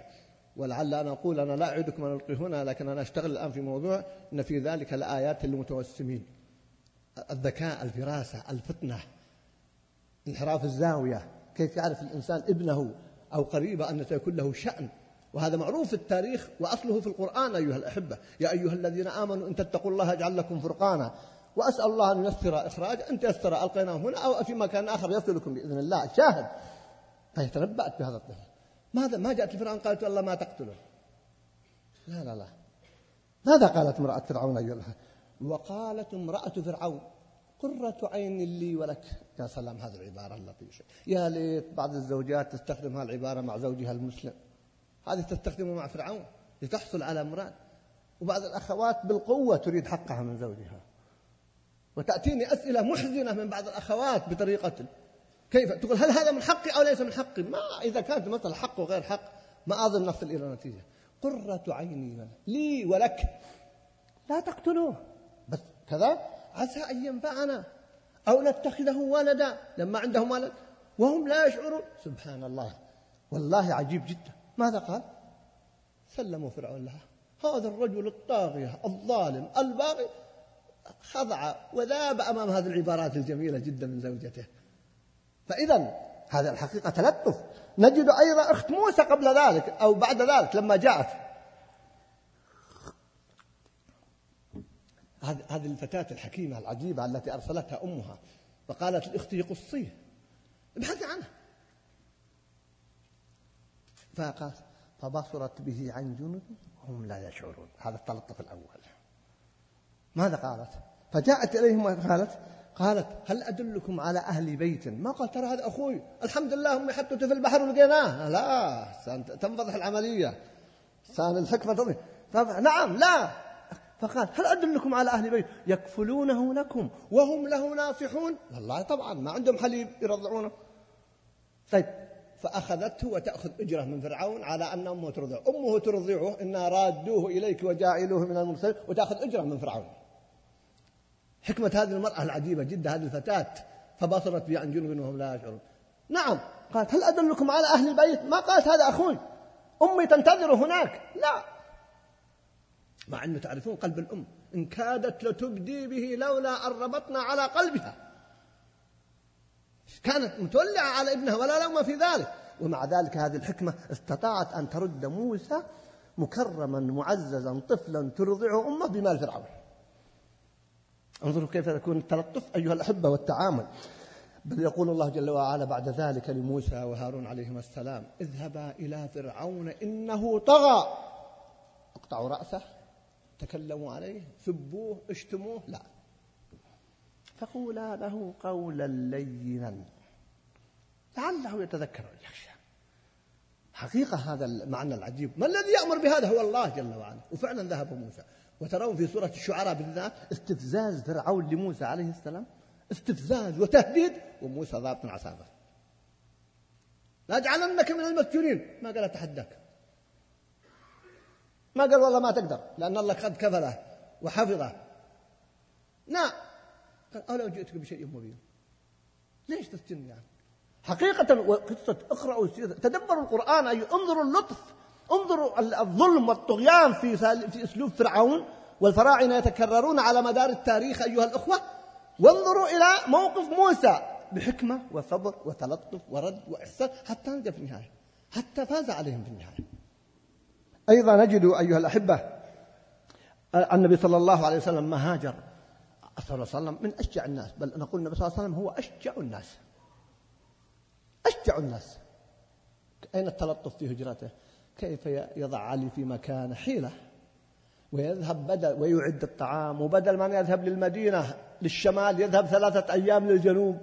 ولعل أنا أقول أنا لا أعدكم أن ألقي هنا لكن أنا أشتغل الآن في موضوع أن في ذلك لآيات للمتوسمين. الذكاء الفراسة الفطنة انحراف الزاوية كيف يعرف الإنسان ابنه أو قريبه أن سيكون له شأن. وهذا معروف في التاريخ وأصله في القرآن أيها الأحبة. يا أيها الذين آمنوا إن تتقوا الله يجعل لكم فرقانا. وأسأل الله أن ييسر إخراج. أن تيسر ألقيناه هنا أو في مكان آخر يصلكم بإذن الله. شاهد فهي تنبأت بهذا الطفل ماذا؟ ما جاءت فرعون قالت الله ما تقتله. لا لا لا. ماذا قالت امرأة فرعون أيها وقالت امرأة فرعون قرة عين لي ولك. يا سلام هذه العبارة اللطيفة. يا ليت بعض الزوجات تستخدم هذه العبارة مع زوجها المسلم. هذه تستخدمه مع فرعون لتحصل على مراد. وبعض الأخوات بالقوة تريد حقها من زوجها. وتأتيني أسئلة محزنة من بعض الأخوات بطريقة كيف تقول هل هذا من حقي أو ليس من حقي؟ ما إذا كانت مثل حق وغير حق ما أظن نصل إلى نتيجة. قرة عيني لي ولك. لا تقتلوه. بس كذا؟ عسى أن ينفعنا أو نتخذه ولدا. لما عندهم ولد وهم لا يشعرون. سبحان الله. والله عجيب جدا. ماذا قال؟ سلموا فرعون لها. هذا الرجل الطاغية الظالم الباغي. خضع وذاب أمام هذه العبارات الجميلة جدا من زوجته. فإذا هذا الحقيقة تلطف. نجد أيضا أخت موسى قبل ذلك أو بعد ذلك لما جاءت. هذه الفتاة الحكيمة العجيبة التي أرسلتها أمها وقالت لأختي قصيه ابحثي عنه. فقالت فبصرت به عن جنب وهم لا يشعرون. هذا التلطف الأول. ماذا قالت؟ فجاءت إليهم وقالت قالت هل أدلكم على أهل بيت؟ ما قال ترى هذا أخوي الحمد لله أمي حطته في البحر ولقيناه. لا تنفضح العملية. سان الحكمة تضي نعم لا. فقال هل أدلكم على أهل بيت؟ يكفلونه لكم وهم له ناصحون. والله طبعا ما عندهم حليب يرضعونه. طيب فأخذته وتأخذ أجرة من فرعون على أن أمه ترضعه. أمه ترضعه إنا رادوه إليك وجاعلوه من المرسلين وتأخذ أجرة من فرعون. حكمة هذه المرأة العجيبة جدا هذه الفتاة فبصرت بي عن جنوب وهم لا يشعرون. نعم. قالت هل أدلكم على أهل البيت؟ ما قالت هذا أخوي. أمي تنتظر هناك. لا. مع أنه تعرفون قلب الأم إن كادت لتبدي به لولا أن ربطنا على قلبها. كانت متولعة على ابنها ولا لوم في ذلك. ومع ذلك هذه الحكمة استطاعت أن ترد موسى مكرما معززا طفلا ترضعه أمه بمال فرعون. انظروا كيف يكون التلطف أيها الأحبة والتعامل. بل يقول الله جل وعلا بعد ذلك لموسى وهارون عليهما السلام اذهبا إلى فرعون إنه طغى. اقطعوا رأسه تكلموا عليه سبوه اشتموه. لا. فقولا له قولا لينا. لعله يتذكر ويخشى. حقيقة هذا المعنى العجيب. ما الذي يأمر بهذا؟ هو الله جل وعلا. وفعلا ذهب موسى. وترون في سورة الشعراء بالذات استفزاز فرعون لموسى عليه السلام استفزاز وتهديد وموسى ضابط عصابة. لاجعلنك من المسجونين. ما قال أتحداك؟ ما قال والله ما تقدر لأن الله قد كفله وحفظه. لا. قال أولو جئتك بشيء مبين. ليش تسجن يعني؟ حقيقة وقصة اقرأوا تدبروا القرآن أي انظروا اللطف. انظروا الظلم والطغيان في في اسلوب فرعون والفراعنة يتكررون على مدار التاريخ أيها الأخوة. وانظروا إلى موقف موسى بحكمة وصبر وتلطف ورد وإحسان حتى نجا في النهاية. حتى فاز عليهم في النهاية. أيضا نجد أيها الأحبة النبي صلى الله عليه وسلم ما هاجر صلى الله عليه وسلم من أشجع الناس بل نقول النبي صلى الله عليه وسلم هو أشجع الناس. أشجع الناس. أين التلطف في هجرته؟ كيف يضع علي في مكان حيلة؟ ويذهب بدل ويعد الطعام وبدل ما يذهب للمدينة للشمال يذهب ثلاثة أيام للجنوب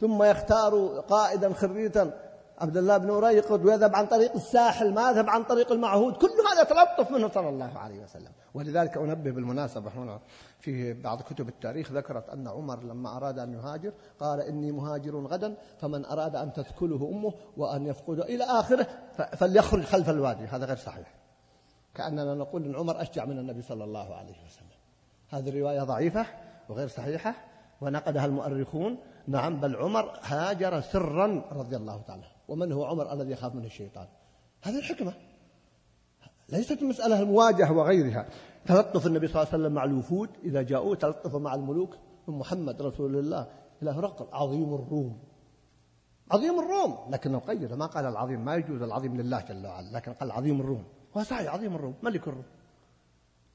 ثم يختار قائدا خريتا عبد الله بن أريقط ويذهب عن طريق الساحل ما يذهب عن طريق المعهود كل هذا يتلطف منه صلى الله عليه وسلم. ولذلك أنبه بالمناسبة هنا في بعض كتب التاريخ ذكرت أن عمر لما أراد أن يهاجر قال إني مهاجر غدا فمن أراد أن تثكله أمه وأن يفقده إلى آخره فليخرج خلف الوادي. هذا غير صحيح. كأننا نقول أن عمر أشجع من النبي صلى الله عليه وسلم. هذه الرواية ضعيفة وغير صحيحة ونقدها المؤرخون نعم بل عمر هاجر سرا رضي الله تعالى ومن هو عمر الذي يخاف منه الشيطان؟ هذه الحكمة. ليست مسألة المواجهة وغيرها. تلطف النبي صلى الله عليه وسلم مع الوفود إذا جاءوه تلطف مع الملوك. من محمد رسول الله إلى هرقل عظيم الروم. عظيم الروم. لكنه قيد ما قال العظيم ما يجوز العظيم لله جل وعلا لكن قال عظيم الروم. هو صحيح عظيم الروم ملك الروم.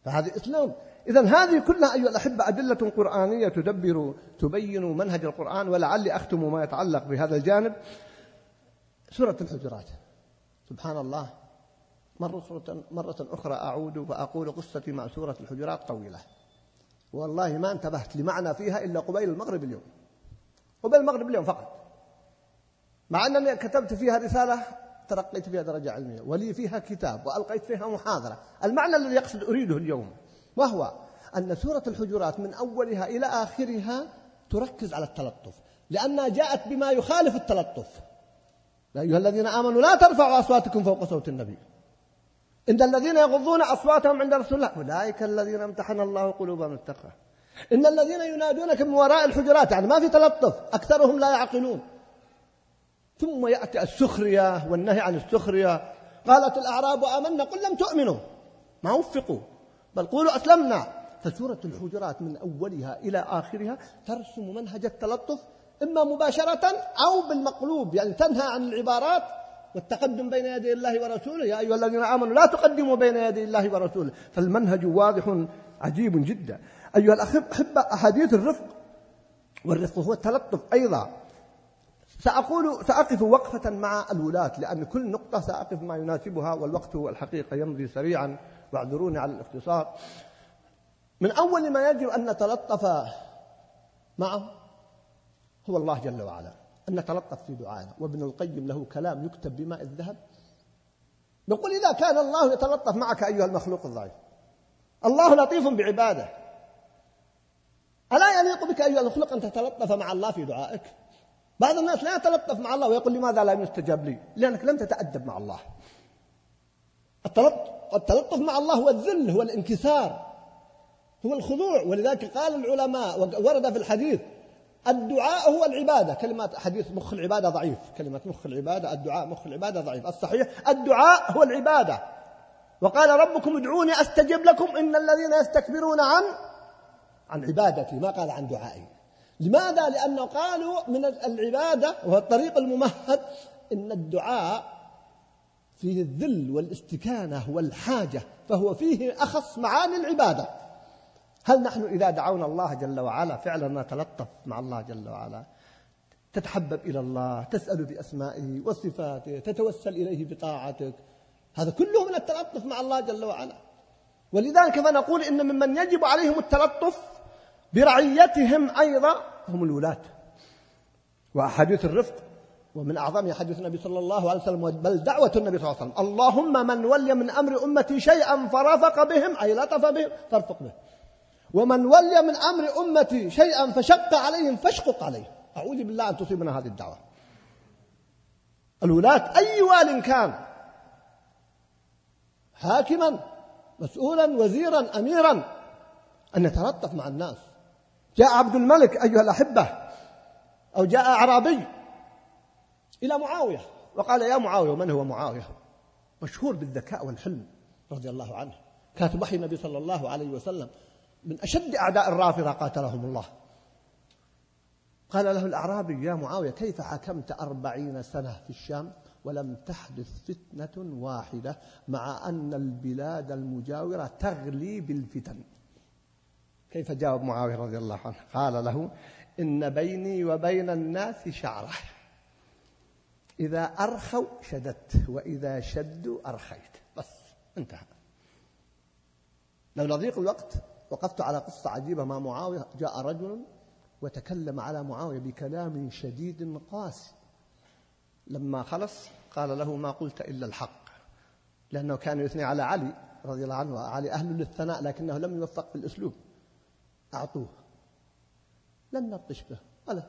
فهذه إسلام. إذا هذه كلها أيها الأحبة أدلة قرآنية تدبر تبين منهج القرآن ولعلي أختم ما يتعلق بهذا الجانب. سورة الحجرات. سبحان الله. مرة, مرة أخرى أعود فأقول قصتي مع سورة الحجرات طويلة. والله ما انتبهت لمعنى فيها إلا قبيل المغرب اليوم. قبيل المغرب اليوم فقط. مع أنني كتبت فيها رسالة ترقيت فيها درجة علمية. ولي فيها كتاب وألقيت فيها محاضرة. المعنى الذي يقصد أريده اليوم وهو أن سورة الحجرات من أولها إلى آخرها تركز على التلطف. لأنها جاءت بما يخالف التلطف. يا أيها الذين آمنوا لا ترفعوا أصواتكم فوق صوت النبي. إن الذين يغضون أصواتهم عند رسول الله أولئك الذين امتحن الله قلوبهم التقوى إن الذين ينادونك من وراء الحجرات يعني ما في تلطف أكثرهم لا يعقلون. ثم يأتي السخرية والنهي عن السخرية. قالت الأعراب آمنا قل لم تؤمنوا. ما وفقوا. بل قولوا أسلمنا. فسورة الحجرات من أولها إلى آخرها ترسم منهج التلطف إما مباشرة أو بالمقلوب يعني تنهى عن العبارات والتقدم بين يدي الله ورسوله. يا أيها الذين آمنوا لا تقدموا بين يدي الله ورسوله. فالمنهج واضح عجيب جدا. أيها الأحبة أحاديث الرفق والرفق هو التلطف أيضا. سأقول سأقف وقفة مع الولاة لأن كل نقطة سأقف ما يناسبها والوقت الحقيقة يمضي سريعا. واعذروني على الاختصار. من أول ما يجب أن نتلطف معه هو الله جل وعلا. أن نتلطف في دعائنا. وابن القيم له كلام يكتب بماء الذهب. نقول إذا كان الله يتلطف معك أيها المخلوق الضعيف. الله لطيف بعباده. ألا يليق بك أيها المخلوق أن تتلطف مع الله في دعائك؟ بعض الناس لا يتلطف مع الله ويقول لماذا لا يستجاب لي؟ لأنك لم تتأدب مع الله. التلطف مع الله هو الذل هو الانكسار هو الخضوع. ولذلك قال العلماء ورد في الحديث الدعاء هو العبادة. كلمة حديث مخ العبادة ضعيف. كلمة مخ العبادة الدعاء مخ العبادة ضعيف. الصحيح؟ الدعاء هو العبادة. وقال ربكم ادعوني أستجب لكم. إن الذين يستكبرون عن عن عبادتي. ما قال عن دعائي. لماذا؟ لأنه قالوا من العبادة وهو الطريق الممهد. إن الدعاء فيه الذل والاستكانة والحاجة. فهو فيه أخص معاني العبادة. هل نحن إذا دعونا الله جل وعلا فعلا نتلطف مع الله جل وعلا؟ تتحبب إلى الله تسأل بأسمائه وصفاته تتوسل إليه بطاعتك. هذا كله من التلطف مع الله جل وعلا. ولذلك فنقول إن ممن يجب عليهم التلطف برعيتهم أيضا هم الولاة. وأحاديث الرفق ومن أعظم حديث النبي صلى الله عليه وسلم بل دعوة النبي صلى الله عليه وسلم. اللهم من ولي من أمر أمتي شيئا فرفق بهم أي لطف بهم فارفق به ومن ولي من أمر أمتي شيئا فشق عليهم فاشقق عليه. أعوذ بالله أن تصيبنا هذه الدعوة. الولاة أي وال كان حاكما مسؤولا وزيرا أميرا أن يتلطف مع الناس. جاء عبد الملك أيها الأحبة أو جاء أعرابي إلى معاوية وقال يا معاوية ومن هو معاوية؟ مشهور بالذكاء والحلم رضي الله عنه. كاتب وحي النبي صلى الله عليه وسلم. من أشد أعداء الرافضة قاتلهم الله. قال له الأعرابي يا معاوية كيف حكمت أربعين سنة في الشام ولم تحدث فتنة واحدة مع أن البلاد المجاورة تغلي بالفتن؟ كيف جاوب معاوية رضي الله عنه؟ قال له إن بيني وبين الناس شعرة. إذا أرخوا شددت وإذا شدوا أرخيت. بس انتهى. لو نضيق الوقت وقفت على قصة عجيبة مع معاوية جاء رجل وتكلم على معاوية بكلام شديد قاسي. لما خلص قال له ما قلت إلا الحق لأنه كان يثني على علي رضي الله عنه علي أهل للثناء لكنه لم يوفق في الأسلوب. أعطوه. لن نبطش به. قال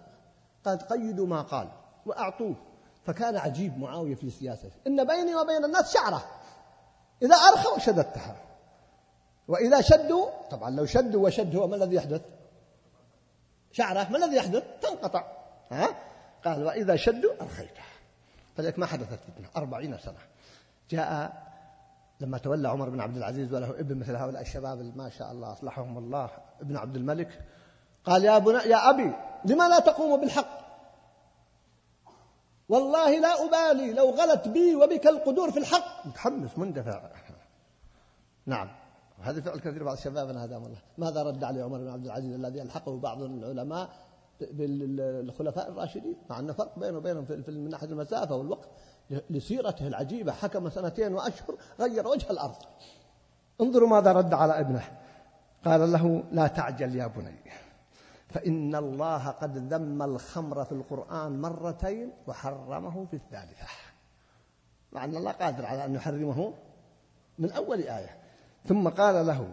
قد قيدوا ما قال وأعطوه. فكان عجيب معاوية في سياسته. إن بيني وبين الناس شعرة. إذا أرخوا شددتها. وإذا شدوا طبعا لو شدوا وشد هو ما الذي يحدث؟ شعرة ما الذي يحدث؟ تنقطع. ها؟ قال وإذا شدوا أرخيتها فلذلك ما حدثت فتنة. أربعين سنة. جاء لما تولى عمر بن عبد العزيز وله ابن مثل هؤلاء الشباب ما شاء الله أصلحهم الله ابن عبد الملك قال يا, بنا يا أبي لما لا تقوم بالحق؟ والله لا أبالي لو غلت بي وبك القدور في الحق. متحمس مندفع. نعم. هذا فعل كثير بعض شبابنا هداهم الله ماذا رد عليه عمر بن عبد العزيز الذي ألحقه بعض العلماء بالخلفاء الراشدين؟ مع أن فرق بينه وبينهم في من ناحية المسافة والوقت. لسيرته العجيبة حكم سنتين وأشهر غير وجه الأرض. انظروا ماذا رد على ابنه. قال له لا تعجل يا بني فإن الله قد ذم الخمر في القرآن مرتين وحرمه في الثالثة. مع أن الله قادر على أن يحرمه من أول آية. ثم قال له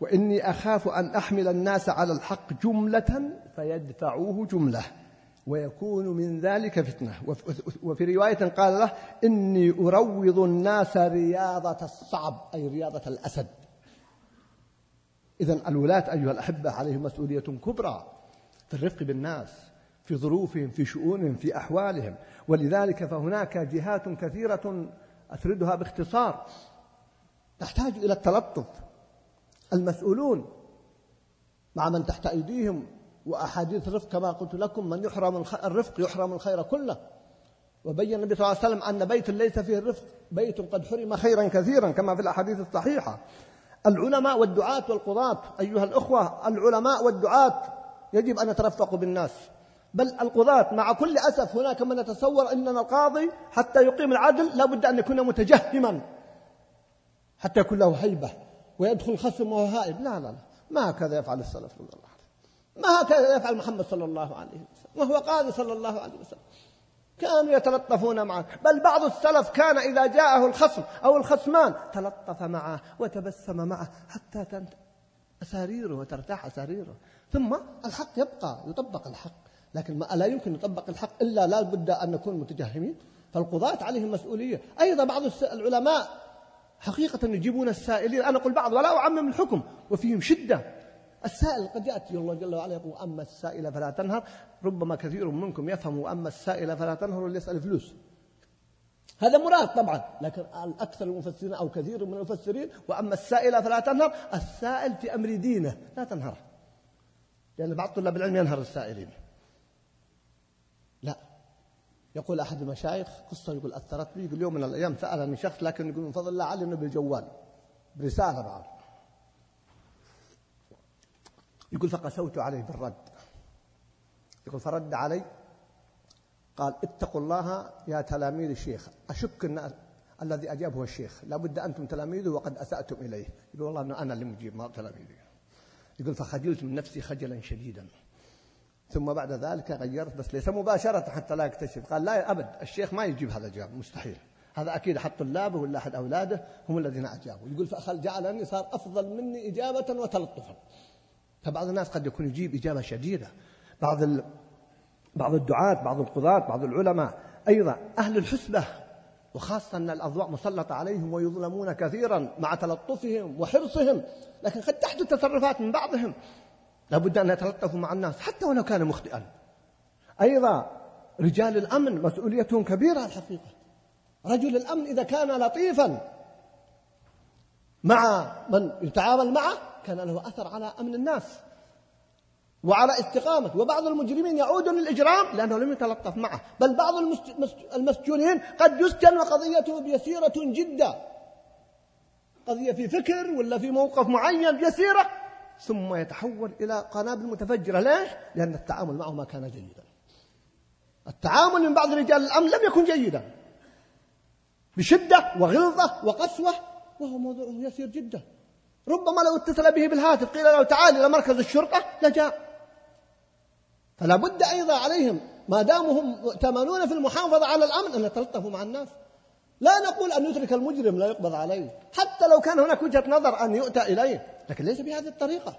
وإني أخاف أن أحمل الناس على الحق جملة فيدفعوه جملة ويكون من ذلك فتنة. وفي رواية قال له إني أروض الناس رياضة الصعب أي رياضة الأسد. إذا الولاة أيها الأحبة عليهم مسؤولية كبرى في الرفق بالناس في ظروفهم في شؤونهم في أحوالهم ولذلك فهناك جهات كثيرة أسردها باختصار. تحتاج إلى التلطف. المسؤولون مع من تحت أيديهم وأحاديث الرفق كما قلت لكم من يحرم الرفق يحرم الخير كله. وبين النبي صلى الله عليه وسلم أن بيت ليس فيه الرفق بيت قد حرم خيرا كثيرا كما في الأحاديث الصحيحة. العلماء والدعاة والقضاة أيها الأخوة العلماء والدعاة يجب أن يترفقوا بالناس. بل القضاة مع كل أسف هناك من يتصور أننا القاضي حتى يقيم العدل لا بد أن يكون متجهما. حتى يكون له هيبة ويدخل خصم وهو هائب لا لا لا. ما هكذا يفعل السلف رضي الله عنه. ما هكذا يفعل محمد صلى الله عليه وسلم. وهو قاضي صلى الله عليه وسلم. كانوا يتلطفون معه. بل بعض السلف كان إذا جاءه الخصم أو الخصمان تلطف معه وتبسم معه حتى تنت أساريره وترتاح أساريره. ثم الحق يبقى يطبق الحق. لكن ما لا يمكن يطبق الحق إلا لا بد أن نكون متجهمين. فالقضاة عليهم مسؤولية. أيضا بعض العلماء حقيقة يجيبون السائلين. أنا أقول بعض ولا أعمم الحكم. وفيهم شدة. السائل قد يأتي الله جل وعلا يقول أما السائل فلا تنهر. ربما كثير منكم يفهم أما السائل فلا تنهر اللي يسأل فلوس. هذا مراد طبعا لكن أكثر المفسرين أو كثير من المفسرين وأما السائل فلا تنهر. السائل في أمر دينه لا تنهره. لأن بعض طلاب العلم ينهر السائلين. يقول أحد المشايخ قصة يقول أثرت بي يقول يوم من الأيام سألني شخص لكن يقول من فضل الله علمني بالجوال برسالة بعض. يقول فقسوت عليه بالرد. يقول فرد علي قال اتقوا الله يا تلاميذ الشيخ أشك أن الذي أجابه الشيخ لابد أنتم تلاميذه وقد أسأتم إليه. يقول والله أنه أنا اللي مجيب ما تلاميذي. يقول فخجلت من نفسي خجلا شديدا. ثم بعد ذلك غيرت بس ليس مباشرة حتى لا يكتشف. قال لا أبد الشيخ ما يجيب هذا الجواب مستحيل. هذا أكيد أحد طلابه ولا أحد أولاده هم الذين أجابوا يقول فأخل جعلني صار أفضل مني إجابة وتلطفا. فبعض الناس قد يكون يجيب إجابة شديدة. بعض ال... بعض الدعاة بعض القضاة بعض العلماء أيضا أهل الحسبة وخاصة أن الأضواء مسلطة عليهم ويظلمون كثيرا مع تلطفهم وحرصهم لكن قد تحدث تصرفات من بعضهم. لابد أن يتلطفوا مع الناس حتى ولو كان مخطئا. أيضا رجال الأمن مسؤوليتهم كبيرة الحقيقة. رجل الأمن إذا كان لطيفا مع من يتعامل معه كان له أثر على أمن الناس وعلى استقامة وبعض المجرمين يعود للإجرام لأنه لم يتلطف معه. بل بعض المسجونين قد يسجن وقضيته يسيرة جدا. قضية في فكر ولا في موقف معين يسيرة ثم يتحول إلى قنابل متفجرة. ليش؟ لأن التعامل معه ما كان جيدا. التعامل من بعض رجال الأمن لم يكن جيدا. بشدة وغلظة وقسوة. وهو موضوع يسير جدا. ربما لو اتصل به بالهاتف قيل له تعال إلى مركز الشرطة لجاء. فلا بد أيضا عليهم ما داموا هم مؤتمنون في المحافظة على الأمن أن يتلطفوا مع الناس. لا نقول أن يترك المجرم لا يقبض عليه. حتى لو كان هناك وجهة نظر أن يؤتى إليه لكن ليس بهذه الطريقة.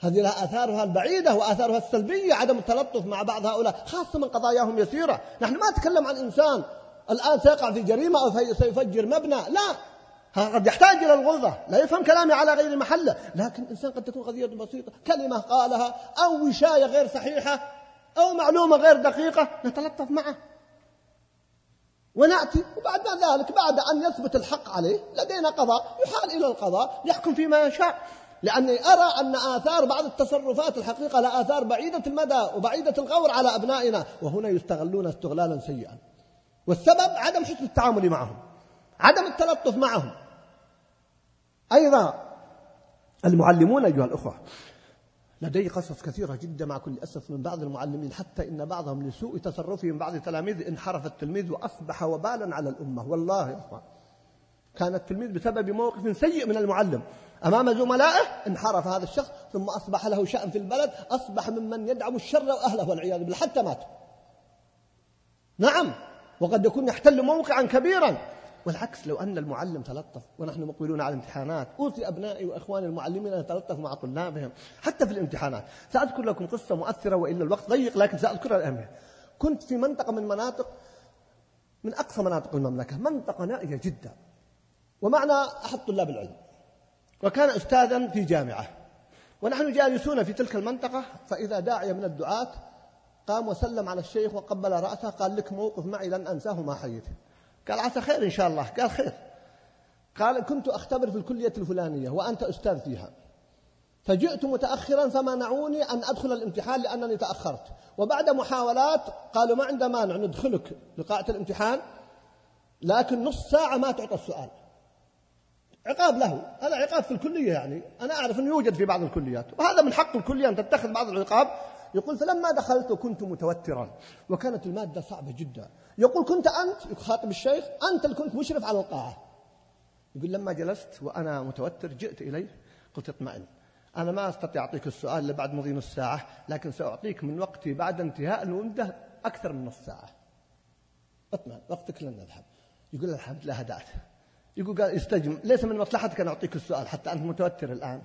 هذه لها آثارها البعيدة وآثارها السلبية عدم التلطف مع بعض هؤلاء خاصة من قضاياهم يسيرة. نحن ما نتكلم عن إنسان الآن سيقع في جريمة أو سيفجر مبنى. لا. قد يحتاج إلى الغلظة لا يفهم كلامي على غير محله. لكن الإنسان قد تكون قضية بسيطة. كلمة قالها أو وشاية غير صحيحة أو معلومة غير دقيقة نتلطف معه. ونأتي وبعد ذلك بعد أن يثبت الحق عليه لدينا قضاء يحال إلى القضاء يحكم فيما يشاء. لأني أرى أن آثار بعض التصرفات الحقيقة لها آثار بعيدة المدى وبعيدة الغور على أبنائنا وهنا يستغلون استغلالا سيئا. والسبب عدم حسن التعامل معهم عدم التلطف معهم. أيضا المعلمون أيها الأخوة لدي قصص كثيرة جدا مع كل أسف من بعض المعلمين حتى إن بعضهم لسوء تصرفهم بعض التلاميذ انحرف التلميذ وأصبح وبالا على الأمة. والله يا أخوان كان التلميذ بسبب موقف سيء من المعلم. أمام زملائه انحرف هذا الشخص ثم أصبح له شأن في البلد أصبح ممن يدعم الشر وأهله والعياذ بالله حتى مات نعم وقد يكون يحتل موقعا كبيرا. والعكس لو أن المعلم تلطف ونحن مقبلون على الامتحانات أوصي أبنائي وإخواني المعلمين أن يتلطفوا مع طلابهم حتى في الامتحانات. سأذكر لكم قصة مؤثرة وإلا الوقت ضيق لكن سأذكرها الأهمية كنت في منطقة من مناطق من أقصى مناطق المملكة منطقة نائية جدا ومعنا أحد طلاب العلم وكان أستاذا في جامعة ونحن جالسون في تلك المنطقة فإذا داعية من الدعاة قام وسلم على الشيخ وقبل رأسه قال لك موقف معي لن أنساه ما حييته قال عسى خير إن شاء الله. قال خير. قال كنت أختبر في الكلية الفلانية وأنت أستاذ فيها. فجئت متأخرا فمنعوني أن أدخل الامتحان لأنني تأخرت. وبعد محاولات قالوا ما عند مانع ندخلك لقاعة الامتحان لكن نص ساعة ما تعطى السؤال. عقاب له. هذا عقاب في الكلية يعني. أنا أعرف أنه يوجد في بعض الكليات. وهذا من حق الكلية أن تتخذ بعض العقاب. يقول فلما دخلت كنت متوترا. وكانت المادة صعبة جدا. يقول كنت أنت يخاطب الشيخ أنت اللي كنت مشرف على القاعة. يقول لما جلست وأنا متوتر جئت إليه قلت اطمئن. أنا ما أستطيع أعطيك السؤال إلا بعد مضي نص ساعة لكن سأعطيك من وقتي بعد انتهاء المدة أكثر من نص ساعة. اطمئن وقتك لن يذهب. يقول الحمد لله هدأت. يقول قال استجم ليس من مصلحتك أن أعطيك السؤال حتى أنت متوتر الآن؟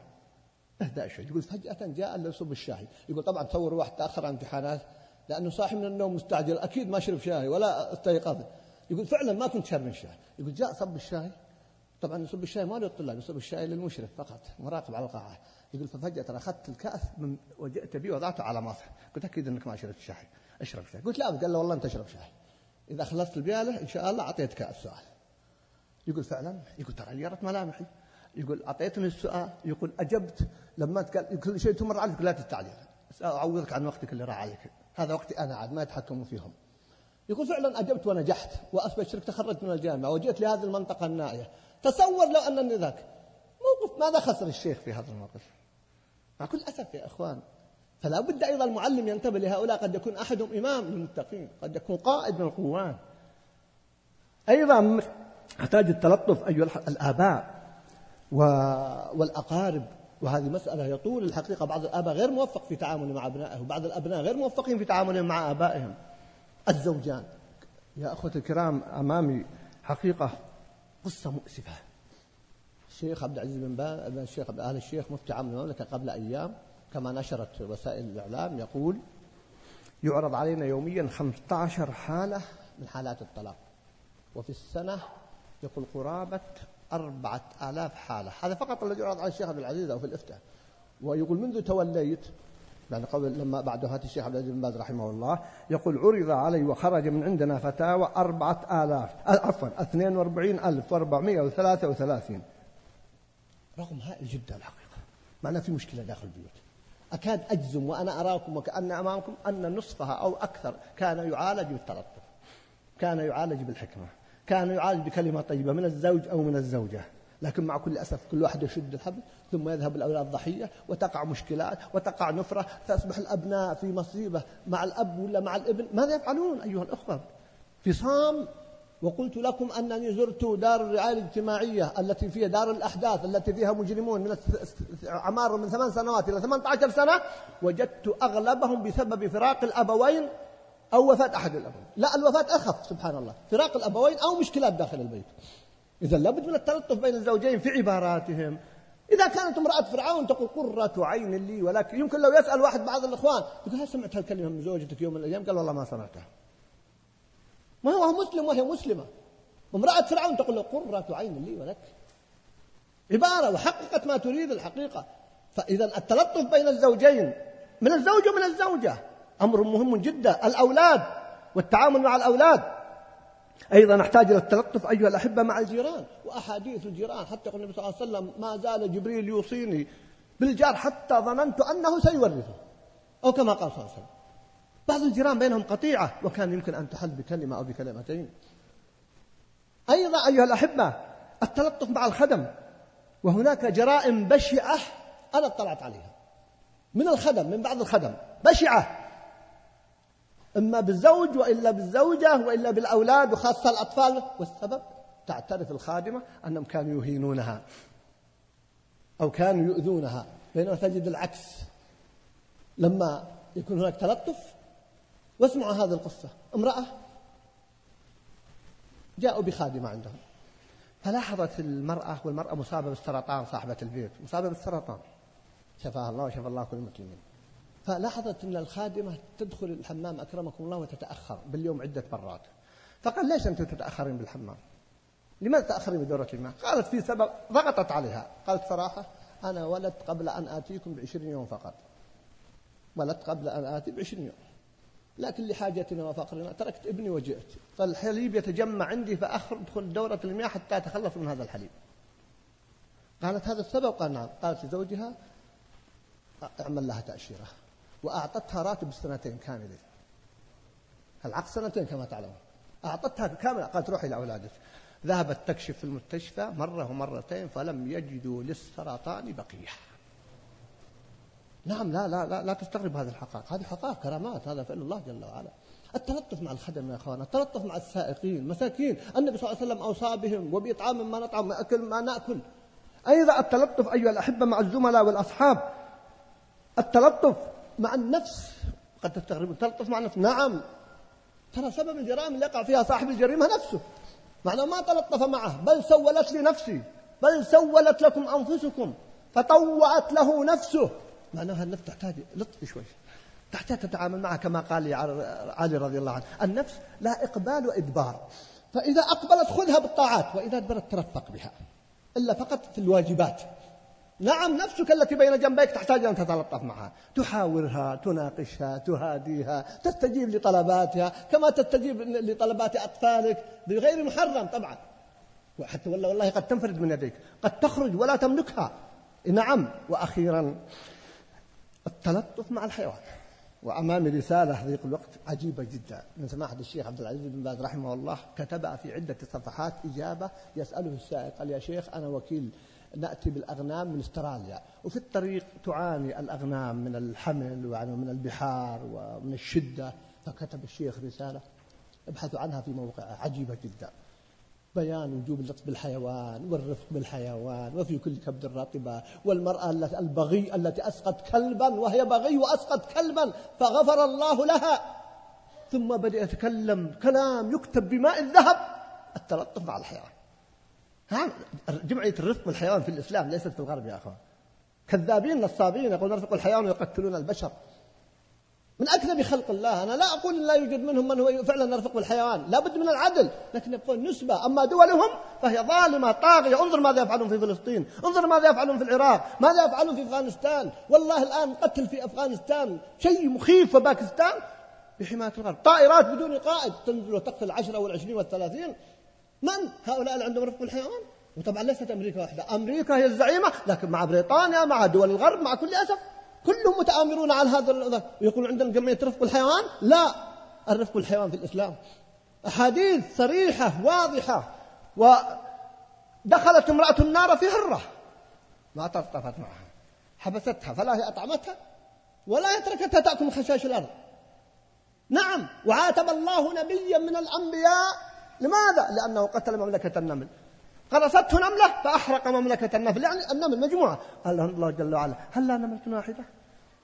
اهدأ شوي. يقول فجأة جاء اللي يصب الشاي يقول طبعا تصور واحد تأخر عن امتحانات. لأنه صاحي من النوم مستعجل أكيد ما شرب شاي ولا استيقظ يقول فعلا ما كنت شارب الشاي يقول جاء صب الشاي. طبعا يصب الشاي ما للطلاب يصب الشاي للمشرف فقط مراقب على القاعة. يقول ففجأة أخذت الكأس من وجئت به وضعته على مصح قلت أكيد أنك ما شربت شاي. أشرب شاي. قلت لا قال له والله أنت أشرب شاي. إذا خلصت البيالة إن شاء الله أعطيتك السؤال يقول فعلا. يقول ترى غيرت ملامحي. يقول أعطيتني السؤال. يقول أجبت. لما قال كل شيء تمر عليك لا تستعجل. أعوضك عن وقتك اللي راح عليك هذا وقتي أنا عاد ما يتحكموا فيهم. يقول فعلا أجبت ونجحت وأثبت تخرجت من الجامعة وجئت لهذه المنطقة النائية. تصور لو أنني ذاك. موقف ماذا خسر الشيخ في هذا الموقف؟ مع كل أسف يا أخوان فلا بد أيضا المعلم ينتبه لهؤلاء. قد يكون أحدهم إمام للمتقين قد يكون قائد من القوات أيضا يحتاج التلطف أيها الآباء والأقارب. وهذه مسألة يطول الحقيقة. بعض الآباء غير موفق في تعامله مع أبنائه وبعض الأبناء غير موفقين في تعاملهم مع آبائهم. الزوجان. يا أخوتي الكرام أمامي حقيقة قصة مؤسفة. الشيخ عبد العزيز بن باز الشيخ عبد آل الشيخ مفتي عام المملكة قبل أيام كما نشرت وسائل الإعلام يقول يعرض علينا يوميا 15 حالة من حالات الطلاق. وفي السنة يقول قرابة أربعة آلاف حالة. هذا فقط الذي يعرض على الشيخ عبد العزيز أو في الإفتاء. ويقول منذ توليت يعني قبل لما بعد وفاة الشيخ عبد العزيز بن باز رحمه الله يقول عرض علي وخرج من عندنا فتاوى أربعة آلاف عفوا اثنين وأربعين ألف وأربعمائة وثلاثة وثلاثين. رقم هائل جدا الحقيقة. معناه في مشكلة داخل البيوت. أكاد أجزم وأنا أراكم وكأن أمامكم أن نصفها أو أكثر كان يعالج بالتلطف كان يعالج بالحكمة. كان يعالج بكلمة طيبة من الزوج أو من الزوجة. لكن مع كل أسف كل واحد يشد الحبل ثم يذهب الأولاد ضحية وتقع مشكلات وتقع نفرة فيصبح الأبناء في مصيبة مع الأب ولا مع الابن. ماذا يفعلون أيها الأخوة؟ فصام. وقلت لكم أنني زرت دار الرعاية الاجتماعية التي فيها دار الأحداث التي فيها مجرمون من أعمار من ثمان سنوات إلى 18 سنة. وجدت أغلبهم بسبب فراق الأبوين أو وفاة أحد الأبوين. لا الوفاة أخف سبحان الله. فراق الأبوين أو مشكلات داخل البيت. إذا لابد من التلطف بين الزوجين في عباراتهم. إذا كانت امرأة فرعون تقول قرة عين لي ولكن يمكن لو يسأل واحد بعض الإخوان يقول هل سمعت هالكلمة من زوجتك يوم من الأيام؟ قال والله ما سمعتها. ما هو مسلم وهي مسلمة. امرأة فرعون تقول قرة عين لي ولك. عبارة وحققت ما تريد الحقيقة. فإذا التلطف بين الزوجين من الزوج ومن الزوجة. أمر مهم جدا الأولاد والتعامل مع الأولاد. أيضا نحتاج إلى التلطف أيها الأحبة مع الجيران وأحاديث الجيران. حتى يقول النبي صلى الله عليه وسلم ما زال جبريل يوصيني بالجار حتى ظننت أنه سيورثه. أو كما قال صلى الله عليه وسلم. بعض الجيران بينهم قطيعة وكان يمكن أن تحل بكلمة أو بكلمتين. أيضا أيها الأحبة التلطف مع الخدم. وهناك جرائم بشعة أنا اطلعت عليها. من الخدم من بعض الخدم بشعة. إما بالزوج وإلا بالزوجة وإلا بالأولاد وخاصة الأطفال. والسبب تعترف الخادمة أنهم كانوا يهينونها أو كانوا يؤذونها. بينما تجد العكس. لما يكون هناك تلطف واسمعوا هذه القصة. امرأة جاءوا بخادمة عندهم. فلاحظت المرأة والمرأة مصابة بالسرطان صاحبة البيت. مصابة بالسرطان شفاها الله وشفى الله كل المسلمين. فلاحظت أن الخادمة تدخل الحمام أكرمكم الله وتتأخر باليوم عدة مرات. فقال ليش أنتم تتأخرين بالحمام؟ لماذا تأخرين بدورة الماء؟ قالت في سبب. ضغطت عليها. قالت صراحة أنا ولدت قبل أن آتيكم بعشرين يوم فقط. ولدت قبل أن آتي بعشرين يوم. لكن لحاجتنا وفقرنا. تركت ابني وجئت. فالحليب يتجمع عندي فأدخل دورة المياه حتى أتخلص من هذا الحليب. قالت هذا السبب. قال نعم. قالت لزوجها اعمل لها تأشيرة. وأعطتها راتب سنتين كاملين العقد سنتين كما تعلمون. أعطتها كاملة. قالت روحي لأولادك. ذهبت تكشف في المستشفى مرة ومرتين فلم يجدوا للسرطان بقية نعم لا لا لا, لا تستغرب هذه الحقائق. هذه حقائق كرامات. هذا فعل الله جل وعلا. التلطف مع الخدم يا إخوان التلطف مع السائقين مساكين. النبي صلى الله عليه وسلم أوصى بهم وباطعام ما نطعم واكل ما نأكل. أيضا التلطف أيها الأحبة مع الزملاء والأصحاب؟ التلطف مع النفس. قد تستغرب التلطف مع النفس. نعم. ترى سبب الجرائم اللي يقع فيها صاحب الجريمة نفسه. معناه ما تلطف معه. بل سولت لنفسي بل سولت لكم أنفسكم. فطوعت له نفسه. معناها النفس تحتاج لطف شوي. تحتاج تتعامل معها كما قال علي رضي الله عنه. النفس لا إقبال وإدبار. فإذا أقبلت خذها بالطاعات. وإذا أدبرت ترفق بها. إلا فقط في الواجبات. نعم نفسك التي بين جنبيك تحتاج أن تتلطف معها. تحاورها تناقشها تهاديها تستجيب لطلباتها كما تستجيب لطلبات أطفالك بغير محرم طبعا. وحتى والله والله قد تنفرد من يديك. قد تخرج ولا تملكها. نعم وأخيرا التلطف مع الحيوان. وأمامي رسالة في ذيك الوقت عجيبة جدا. من سماحة الشيخ عبد العزيز بن باز رحمه الله كتبها في عدة صفحات إجابة يسأله السائق قال يا شيخ أنا وكيل نأتي بالأغنام من استراليا. وفي الطريق تعاني الأغنام من الحمل ومن البحار ومن الشدة. فكتب الشيخ رسالة ابحثوا عنها في موقعها عجيبة جدا. بيان وجوب اللطف بالحيوان والرفق بالحيوان وفي كل كبد رطبة والمرأة البغي التي أسقط كلبا وهي بغي وأسقط كلبا فغفر الله لها. ثم بدأ يتكلم كلام يكتب بماء الذهب. التلطف مع الحيوان. جمعية الرفق بالحيوان في الإسلام ليست في الغرب يا أخوان. كذابين نصابين يقولون نرفق الحيوان ويقتلون البشر. من أكذب خلق الله. أنا لا أقول لا يوجد منهم من هو فعلا يرفق بالحيوان لا بد من العدل. لكن يبقون نسبة. أما دولهم فهي ظالمة طاغية. انظر ماذا يفعلون في فلسطين. انظر ماذا يفعلون في العراق. ماذا يفعلون في أفغانستان. والله الآن قتل في أفغانستان شيء مخيف وباكستان بحماية الغرب. طائرات بدون قائد تنزل وتقتل العشرة والعشرين والثلاثين. من هؤلاء اللي عندهم رفق بالحيوان؟ وطبعا ليست أمريكا واحدة. أمريكا هي الزعيمة لكن مع بريطانيا مع دول الغرب مع كل أسف كلهم متآمرون على هذا ويقولون عندنا جمعية رفق الحيوان لا الرفق بالحيوان في الإسلام. أحاديث صريحة واضحة. ودخلت امرأة النار في هرة ما تلطفت معها. حبستها فلا هي أطعمتها ولا يتركتها تأكل خشاش الأرض. نعم وعاتب الله نبيا من الأنبياء لماذا؟ لأنه قتل مملكة النمل. قرصته نملة فأحرق مملكة النمل يعني النمل مجموعة. قال الله جل وعلا هل لا نملة واحدة؟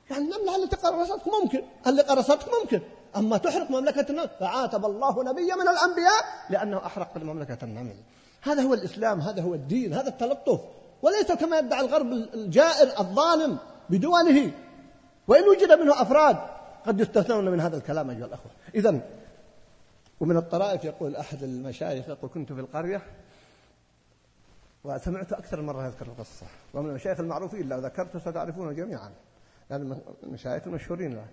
يعني النملة التي قرصتك ممكن. اللي قرصتك ممكن؟ أما تحرق مملكة النمل فعاتب الله نبيا من الأنبياء لأنه أحرق مملكة النمل. هذا هو الإسلام هذا هو الدين هذا التلطف. وليس كما يدعي الغرب الجائر الظالم بدوله وإن وجد منه أفراد قد يستثنون من هذا الكلام أيها الأخوة. إذا ومن الطرائف يقول أحد المشايخ يقول كنت في القرية وسمعت أكثر مرة يذكر القصة ومن المشايخ المعروفين لو ذكرته ستعرفونه جميعا لأن المشايخ المشهورين. له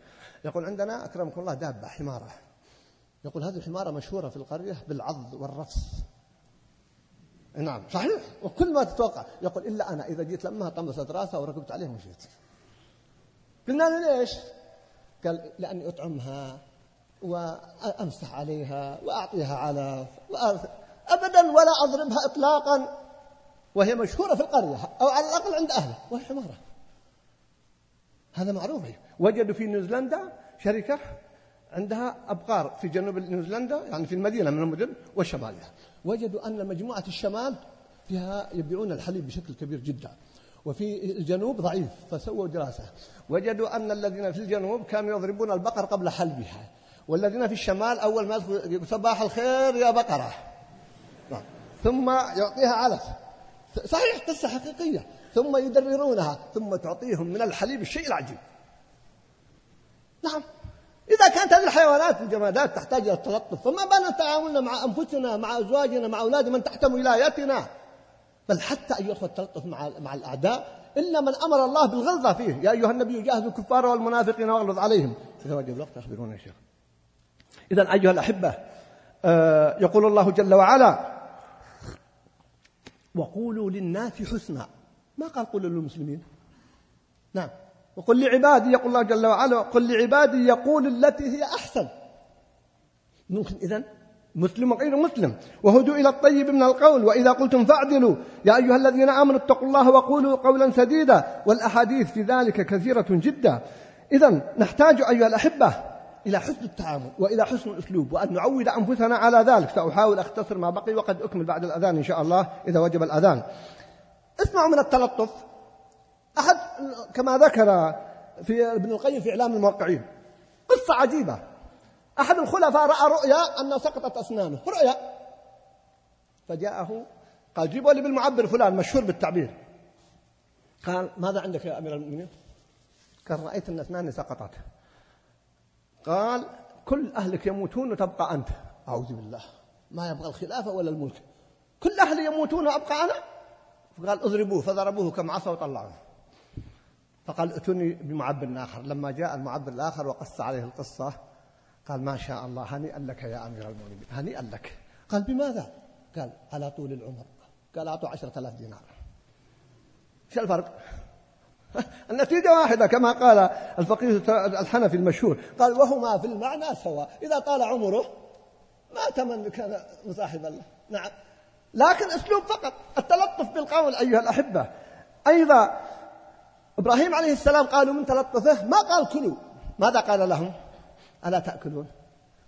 يقول عندنا أكرمكم الله دابة حمارة. يقول هذه الحمارة مشهورة في القرية بالعض والرفس. نعم صحيح وكل ما تتوقع. يقول إلا أنا إذا جيت لمها طمست رأسها وركبت عليه ومشيت. قلنا له ليش؟ قال لأني أطعمها. وأمسح عليها وأعطيها علف أبدا ولا أضربها إطلاقا. وهي مشهورة في القرية أو على الأقل عند أهلها. وهي حمارة. هذا معروف. وجدوا في نيوزيلندا شركة عندها أبقار في جنوب نيوزيلندا يعني في المدينة من المدن والشمالية وجدوا أن مجموعة الشمال فيها يبيعون الحليب بشكل كبير جدا. وفي الجنوب ضعيف فسووا دراسة. وجدوا أن الذين في الجنوب كانوا يضربون البقر قبل حلبها. والذين في الشمال أول ما يدخل صباح الخير يا بقرة. نعم. ثم يعطيها علف. صحيح قصة حقيقية. ثم يدررونها ثم تعطيهم من الحليب الشيء العجيب. نعم. إذا كانت هذه الحيوانات والجمادات تحتاج إلى التلطف فما بالنا تعاملنا مع أنفسنا مع أزواجنا مع أولادنا من تحت ولايتنا بل حتى أيها الأخوة التلطف مع مع الأعداء إلا من أمر الله بالغلظة فيه. يا أيها النبي جاهدوا الكفار والمنافقين واغلظ عليهم. إذا وجب الوقت أخبرونا يا شيخ. إذا أيها الأحبة آه، يقول الله جل وعلا وقولوا للناس حسنا. ما قال قولوا للمسلمين؟ نعم. وقل لعبادي يقول الله جل وعلا قل لعبادي يقول التي هي أحسن. ممكن إذن مسلم وغير مسلم. وهدوا إلى الطيب من القول وإذا قلتم فاعدلوا. يا أيها الذين آمنوا اتقوا الله وقولوا قولا سديدا والأحاديث في ذلك كثيرة جدا. إذا نحتاج أيها الأحبة إلى حسن التعامل وإلى حسن الأسلوب وأن نعود أنفسنا على ذلك. سأحاول أختصر ما بقي وقد أكمل بعد الأذان إن شاء الله إذا وجب الأذان. اسمعوا من التلطف. أحد كما ذكر في ابن القيم في إعلام الموقعين قصة عجيبة. أحد الخلفاء رأى رؤيا أن سقطت أسنانه. رؤيا. فجاءه قال جيبوا لي بالمعبر فلان مشهور بالتعبير. قال ماذا عندك يا أمير المؤمنين؟ قال رأيت أن أسناني سقطت. قال كل أهلك يموتون وتبقى أنت. أعوذ بالله. ما يبغى الخلافة ولا الملك. كل أهلي يموتون وأبقى أنا؟ فقال اضربوه فضربوه كم عصا وطلعوه. فقال ائتوني بمعبر آخر. لما جاء المعبر الآخر وقص عليه القصة قال ما شاء الله هنيئا لك يا أمير المؤمنين هنيئا لك. قال بماذا؟ قال على طول العمر. قال أعطوا عشرة آلاف دينار. إيش الفرق؟ النتيجة واحدة كما قال الفقيه الحنفي المشهور قال وهما في المعنى سواء. إذا طال عمره ما تمن كان مصاحب الله. نعم. لكن أسلوب فقط التلطف بالقول أيها الأحبة. أيضا إبراهيم عليه السلام قالوا من تلطفه ما قال كلوا. ماذا قال لهم؟ ألا تأكلون؟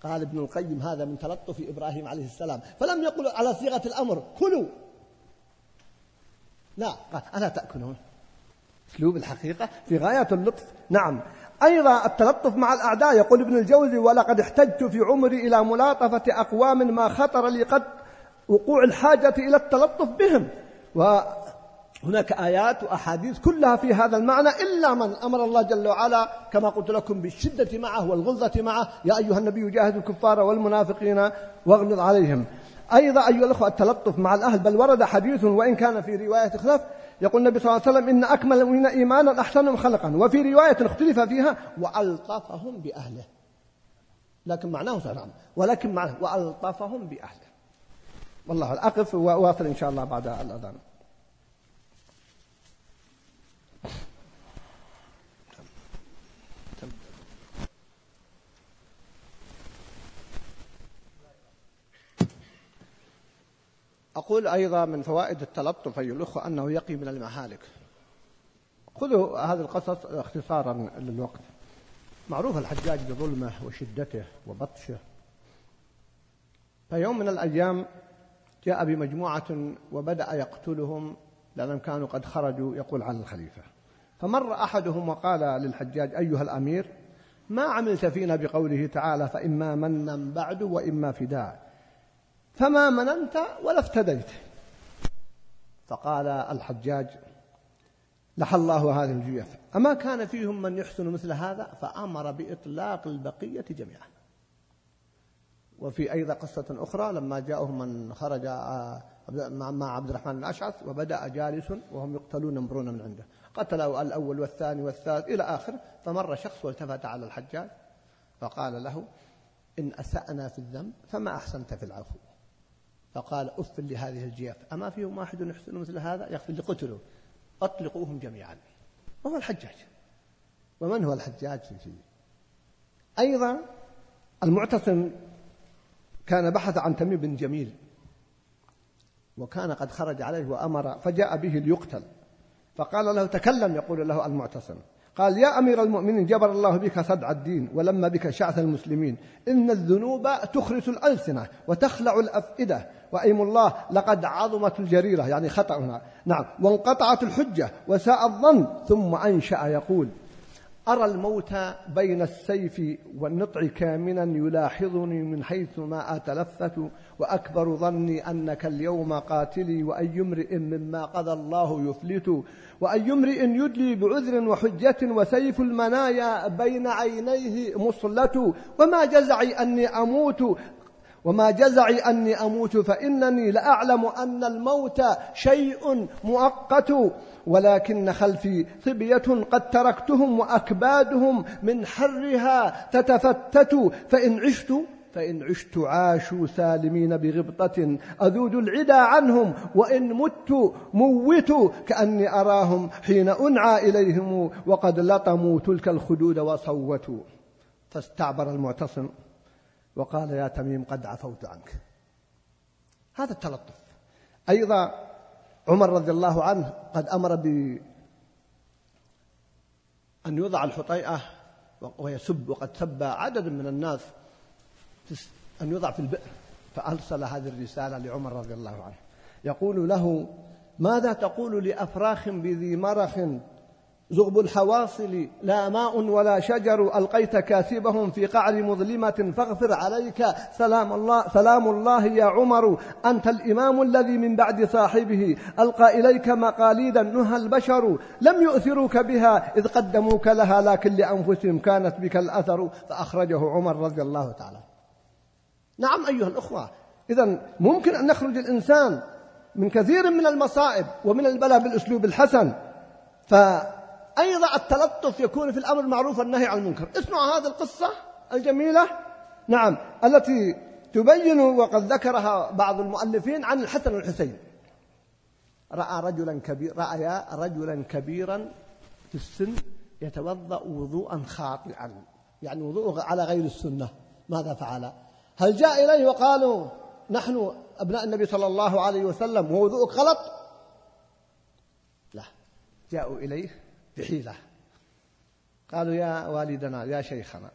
قال ابن القيم هذا من تلطف إبراهيم عليه السلام. فلم يقل على صيغة الأمر كلوا. لا قال ألا تأكلون؟ أسلوب الحقيقة في غاية اللطف. نعم. أيضا التلطف مع الأعداء. يقول ابن الجوزي ولقد احتجت في عمري إلى ملاطفة أقوام ما خطر لي قد وقوع الحاجة إلى التلطف بهم. وهناك آيات وأحاديث كلها في هذا المعنى إلا من أمر الله جل وعلا كما قلت لكم بالشدة معه والغلظة معه يا أيها النبي جاهد الكفار والمنافقين واغلظ عليهم. أيضا أيها الأخوة التلطف مع الأهل. بل ورد حديث وإن كان في رواية خلف يقول النبي صلى الله عليه وسلم إن أكمل من إيمانا أحسنهم خلقا. وفي رواية اختلف فيها وألطفهم بأهله. لكن معناه سلام ولكن معناه وألطفهم بأهله. والله أقف وأواصل إن شاء الله بعد الأذان. أقول أيضا من فوائد التلطف أيها الأخوة أنه يقي من المهالك. خذوا هذه القصص اختصارا للوقت. معروف الحجاج بظلمه وشدته وبطشه. فيوم من الأيام جاء بمجموعة وبدأ يقتلهم لأنهم كانوا قد خرجوا يقول على الخليفة. فمر أحدهم وقال للحجاج أيها الأمير ما عملت فينا بقوله تعالى فإما منا بعد وإما فداء. فما مننت ولا افتديت. فقال الحجاج لحى الله هذه الجيوف أما كان فيهم من يحسن مثل هذا فأمر بإطلاق البقية جميعا. وفي أيضا قصة أخرى لما جاءهم من خرج آه، مع عبد الرحمن الأشعث وبدأ جالس وهم يقتلون يمرون من عنده. قتلوا الأول والثاني والثالث إلى آخر فمر شخص والتفت على الحجاج فقال له إن أسأنا في الذنب فما أحسنت في العفو. فقال أف لهذه الجياف. أما فيهم واحد يحسن مثل هذا؟ يغفر لقتله أطلقوهم جميعا. وهو الحجاج. ومن هو الحجاج؟ في أيضا المعتصم كان بحث عن تميم بن جميل. وكان قد خرج عليه وأمر فجاء به ليقتل. فقال له تكلم يقول له المعتصم. قال يا أمير المؤمنين جبر الله بك صدع الدين ولما بك شعث المسلمين. إن الذنوب تخرس الألسنة وتخلع الأفئدة. وأيم الله لقد عظمت الجريرة. يعني خطأ نعم. وانقطعت الحجة وساء الظن. ثم أنشأ يقول أرى الموت بين السيف والنطع كامنا يلاحظني من حيث ما أتلفت وأكبر ظني أنك اليوم قاتلي وأي امرئ مما قضى الله يفلت وأي امرئ يدلي بعذر وحجة وسيف المنايا بين عينيه مصلة وما جزعي أني أموت وما جزعي أني أموت فإنني لأعلم أن الموت شيء مؤقت ولكن خلفي صبية قد تركتهم وأكبادهم من حرها تتفتت. فإن عشت فإن عشت عاشوا سالمين بغبطة أذود العدا عنهم وإن مت موت كأني أراهم حين أنعى إليهم وقد لطموا تلك الخدود وصوتوا. فاستعبر المعتصم. وقال يا تميم قد عفوت عنك. هذا التلطف. أيضا عمر رضي الله عنه قد أمر ب أن يوضع الحطيئة ويسب وقد سب عدد من الناس أن يوضع في البئر. فأرسل هذه الرسالة لعمر رضي الله عنه. يقول له ماذا تقول لأفراخ بذي مرخ زغب الحواصل لا ماء ولا شجر ألقيت كاسبهم في قعر مظلمة فاغفر عليك. سلام الله سلام الله يا عمر. أنت الإمام الذي من بعد صاحبه ألقى إليك مقاليدا نهى البشر. لم يؤثروك بها إذ قدموك لها لكن لأنفسهم كانت بك الأثر. فأخرجه عمر رضي الله تعالى نعم أيها الأخوة إذا ممكن أن يخرج الإنسان من كثير من المصائب ومن البلاء بالأسلوب الحسن. فأيضا التلطف يكون في الأمر المعروف والنهي عن المنكر. اسمعوا هذه القصة الجميلة نعم التي تبين وقد ذكرها بعض المؤلفين عن الحسن والحسين. رأى رجلا كبير رأيا رجلا كبيرا في السن يتوضأ وضوءا خاطئا. يعني وضوءه على غير السنة. ماذا فعل؟ هل جاء إليه وقالوا نحن أبناء النبي صلى الله عليه وسلم ووضوءك غلط؟ لا جاءوا إليه بحيلة قالوا يا والدنا يا شيخنا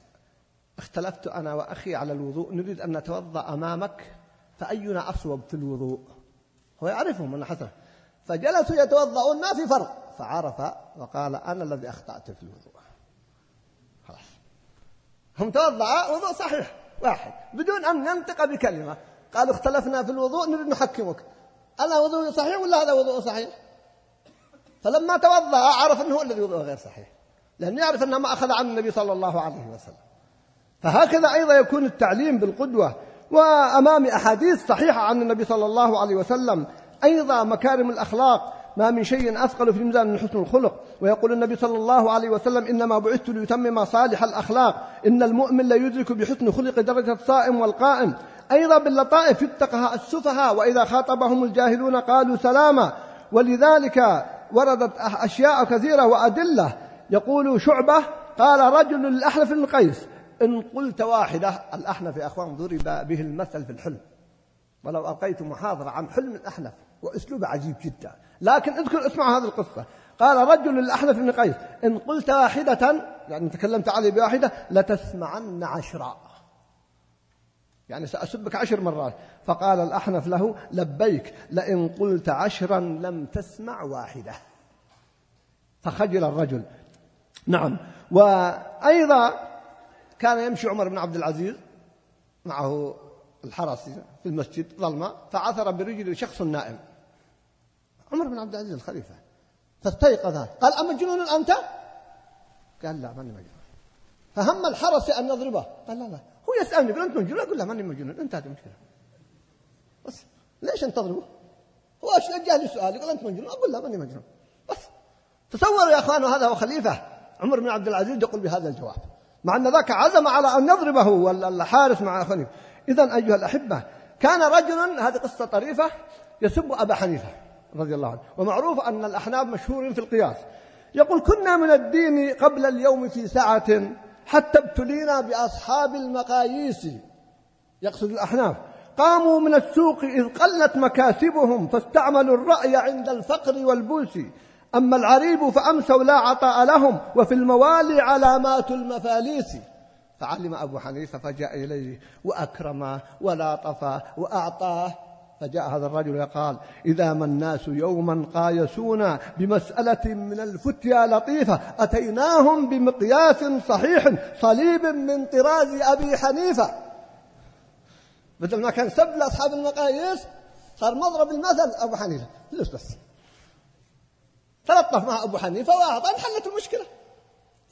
اختلفت أنا وأخي على الوضوء نريد أن نتوضأ أمامك فأينا أصوب في الوضوء؟ هو يعرفهم أن حسن. فجلسوا يتوضؤون ما في فرق. فعرف وقال أنا الذي أخطأت في الوضوء. خلاص. هم توضأ وضوء صحيح واحد. بدون أن ينطق بكلمة. قالوا اختلفنا في الوضوء نريد نحكمك. أنا وضوء صحيح ولا هذا وضوء صحيح؟ فلما توضأ عرف أنه الذي وضوء غير صحيح لأنه يعرف أنه ما أخذ عن النبي صلى الله عليه وسلم. فهكذا أيضا يكون التعليم بالقدوة وأمام أحاديث صحيحة عن النبي صلى الله عليه وسلم أيضا مكارم الأخلاق ما من شيء أثقل في الميزان من حسن الخلق. ويقول النبي صلى الله عليه وسلم إنما بعثت ليتمم صالح الأخلاق إن المؤمن لا يدرك بحسن خلق درجة الصائم والقائم. أيضا باللطائف اتقها السفهاء وإذا خاطبهم الجاهلون قالوا سلاما. ولذلك وردت أشياء كثيرة وأدلة. يقول شعبة قال رجل للأحنف بن قيس إن قلت واحدة الأحنف يا أخوان ضرب به المثل في الحلم. ولو ألقيت محاضرة عن حلم الأحنف وأسلوب عجيب جدا. لكن اذكر اسمع هذه القصة. قال رجل للأحنف بن قيس إن قلت واحدة يعني تكلمت عليه بواحدة لتسمعن عشرا. يعني سأسبك عشر مرات. فقال الأحنف له لبيك لئن قلت عشرا لم تسمع واحدة. فخجل الرجل. نعم. وأيضا كان يمشي عمر بن عبد العزيز معه الحرس في المسجد ظلمة فعثر برجله شخص نائم. عمر بن عبد العزيز الخليفة. فاستيقظ. قال أمجنون أنت؟ قال لا ماني مجنون. فهم الحرس أن يضربه. قال لا لا. هو يسألني يقول أنت مجنون أقول له ماني مجنون انتهت المشكلة بس ليش أنت تضربه؟ هو لي سؤال يقول أنت مجنون أقول لا ماني مجنون بس. تصوروا يا أخوان هذا هو خليفة عمر بن عبد العزيز يقول بهذا الجواب. مع أن ذاك عزم على أن يضربه الحارس مع خليفة إذا أيها الأحبة كان رجل هذه قصة طريفة يسب أبا حنيفة رضي الله عنه. ومعروف أن الأحناف مشهورين في القياس. يقول كنا من الدين قبل اليوم في ساعة حتى ابتلينا بأصحاب المقاييس. يقصد الأحناف. قاموا من السوق إذ قلت مكاسبهم فاستعملوا الرأي عند الفقر والبوس. أما العريب فأمسوا لا عطاء لهم وفي الموالي علامات المفاليس. فعلم أبو حنيفة فجاء إليه وأكرمه ولاطفه وأعطاه. فجاء هذا الرجل وقال إذا ما الناس يوما قايسونا بمسألة من الفتيا لطيفة أتيناهم بمقياس صحيح صليب من طراز أبي حنيفة. بدل ما كان سب لأصحاب المقاييس صار مضرب المثل أبو حنيفة. فلوس بس؟ تلطف مع أبو حنيفة وأعطى انحلت المشكلة.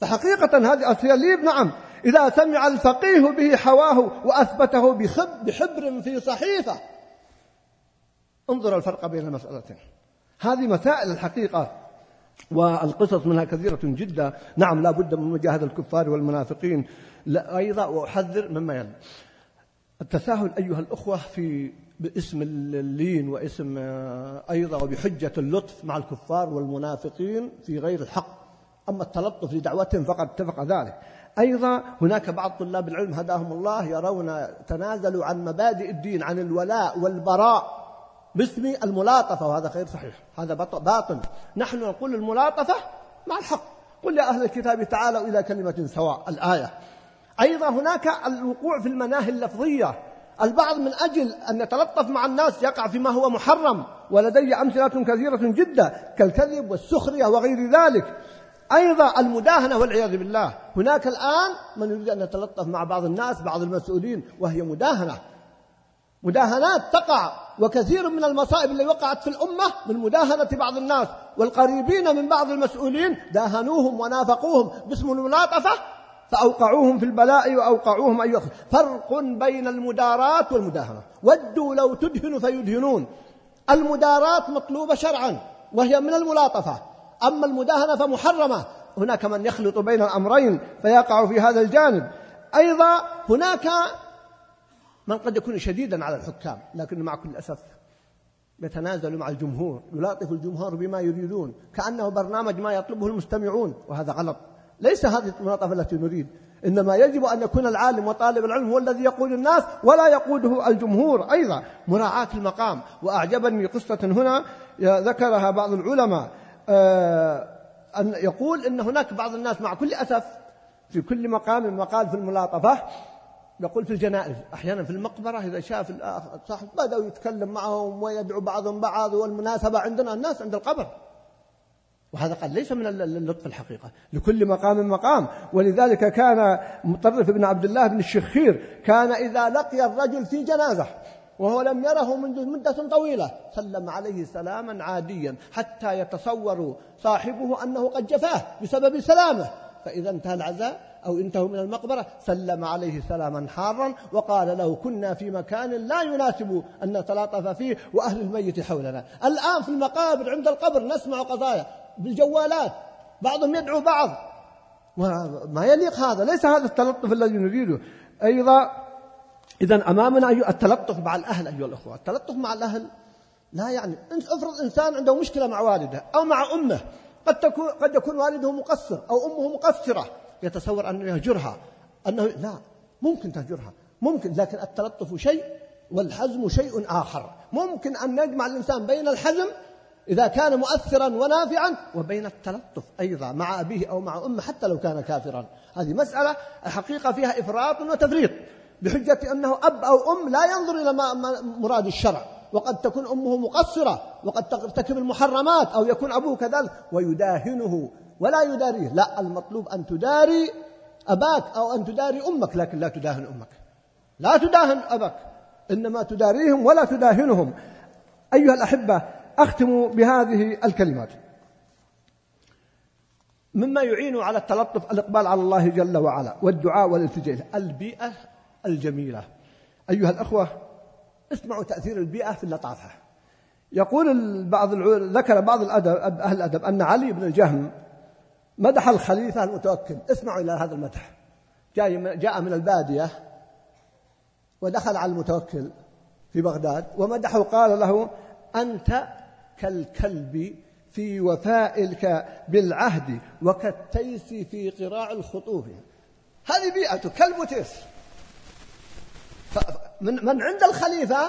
فحقيقة هذه أساليب نعم. إذا سمع الفقيه به حواه وأثبته بحبر في صحيفة انظر الفرق بين المسألتين هذه مسائل الحقيقة والقصص منها كثيرة جدا. نعم لا بد من مجاهدة الكفار والمنافقين. لا أيضا وأحذر مما يلي. التساهل أيها الأخوة في باسم اللين واسم أيضا وبحجة اللطف مع الكفار والمنافقين في غير الحق. أما التلطف لدعوتهم فقد اتفق ذلك. أيضا هناك بعض طلاب العلم هداهم الله يرون تنازلوا عن مبادئ الدين عن الولاء والبراء. باسم الملاطفة وهذا غير صحيح. هذا باطل نحن نقول الملاطفة مع الحق. قل يا أهل الكتاب تعالوا إلى كلمة سواء الآية. أيضا هناك الوقوع في المناهي اللفظية. البعض من أجل أن يتلطف مع الناس يقع فيما هو محرم ولدي أمثلة كثيرة جدا كالكذب والسخرية وغير ذلك. أيضا المداهنة والعياذ بالله. هناك الآن من يريد أن يتلطف مع بعض الناس بعض المسؤولين وهي مداهنة. مداهنات تقع وكثير من المصائب اللي وقعت في الأمة من مداهنة بعض الناس والقريبين من بعض المسؤولين داهنوهم ونافقوهم باسم الملاطفة فأوقعوهم في البلاء وأوقعوهم أيها فرق بين المداراة والمداهنة. ودوا لو تدهن فيدهنون. المداراة مطلوبة شرعا وهي من الملاطفة. أما المداهنة فمحرمة. هناك من يخلط بين الأمرين فيقع في هذا الجانب. أيضا هناك من قد يكون شديدا على الحكام لكن مع كل أسف يتنازل مع الجمهور يلاطف الجمهور بما يريدون كأنه برنامج ما يطلبه المستمعون وهذا غلط. ليس هذه الملاطفة التي نريد إنما يجب أن يكون العالم وطالب العلم هو الذي يقود الناس ولا يقوده الجمهور أيضا. مراعاة المقام. وأعجبني قصة هنا ذكرها بعض العلماء آه، أن يقول إن هناك بعض الناس مع كل أسف في كل مقام مقال في الملاطفة يقول في الجنائز أحيانا في المقبرة إذا شاف صاحب بدأوا يتكلم معهم ويدعو بعضهم بعض والمناسبة عندنا الناس عند القبر. وهذا قد ليس من اللطف الحقيقة لكل مقام مقام. ولذلك كان مطرف بن عبد الله بن الشخير كان إذا لقي الرجل في جنازة وهو لم يره منذ مدة طويلة سلم عليه سلاما عاديا حتى يتصور صاحبه أنه قد جفاه بسبب سلامه. فإذا انتهى العزاء أو انتهوا من المقبرة سلم عليه سلاما حارا وقال له كنا في مكان لا يناسب أن نتلاطف فيه وأهل الميت حولنا. الآن في المقابر عند القبر نسمع قضايا بالجوالات بعضهم يدعو بعض. وما يليق هذا ليس هذا التلطف الذي نريده. أيضا إذا أمامنا أيها التلطف مع الأهل أيها الأخوة. التلطف مع الأهل لا يعني افرض إنسان عنده مشكلة مع والده أو مع أمه قد تكون قد يكون والده مقصر أو أمه مقصرة. يتصور أنه يهجرها. أنه لا ممكن تهجرها. ممكن لكن التلطف شيء والحزم شيء آخر. ممكن أن نجمع الإنسان بين الحزم إذا كان مؤثرا ونافعا وبين التلطف أيضا مع أبيه أو مع أمه حتى لو كان كافرا. هذه مسألة الحقيقة فيها إفراط وتفريط بحجة أنه أب أو أم لا ينظر إلى مراد الشرع. وقد تكون أمه مقصرة وقد ترتكب المحرمات أو يكون أبوه كذلك ويداهنه ولا يداريه. لا المطلوب أن تداري أباك أو أن تداري أمك لكن لا تداهن أمك. لا تداهن أباك. إنما تداريهم ولا تداهنهم. أيها الأحبة أختم بهذه الكلمات. مما يعين على التلطف الإقبال على الله جل وعلا والدعاء والالتجاء البيئة الجميلة. أيها الأخوة اسمعوا تأثير البيئة في اللطافة. يقول بعض ذكر بعض الأدب أهل الأدب أن علي بن الجهم مدح الخليفة المتوكل. اسمعوا إلى هذا المدح. جاء جاء من البادية ودخل على المتوكل في بغداد ومدحه قال له أنت كالكلب في وفائك بالعهد وكالتيس في قراع الخطوف هذه بيئته كلب وتيس. من, من عند الخليفة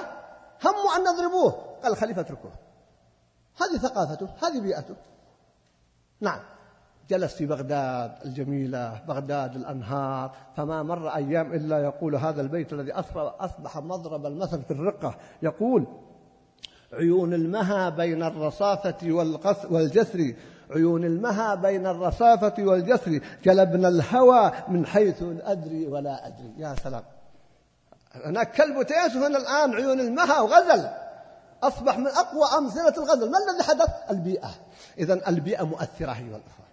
هموا أن نضربوه. قال الخليفة اتركوه. هذه ثقافته هذه بيئته. نعم. جلس في بغداد الجميلة بغداد الأنهار فما مر أيام إلا يقول هذا البيت الذي أصبح مضرب المثل في الرقة. يقول عيون المها بين الرصافة والجسر عيون المها بين الرصافة والجسر. جلبنا الهوى من حيث أدري ولا أدري. يا سلام. هناك كلب تيس وهنا الآن عيون المها وغزل. أصبح من أقوى أمثلة الغزل. ما الذي حدث؟ البيئة. إذا البيئة مؤثرة أيها الأخوة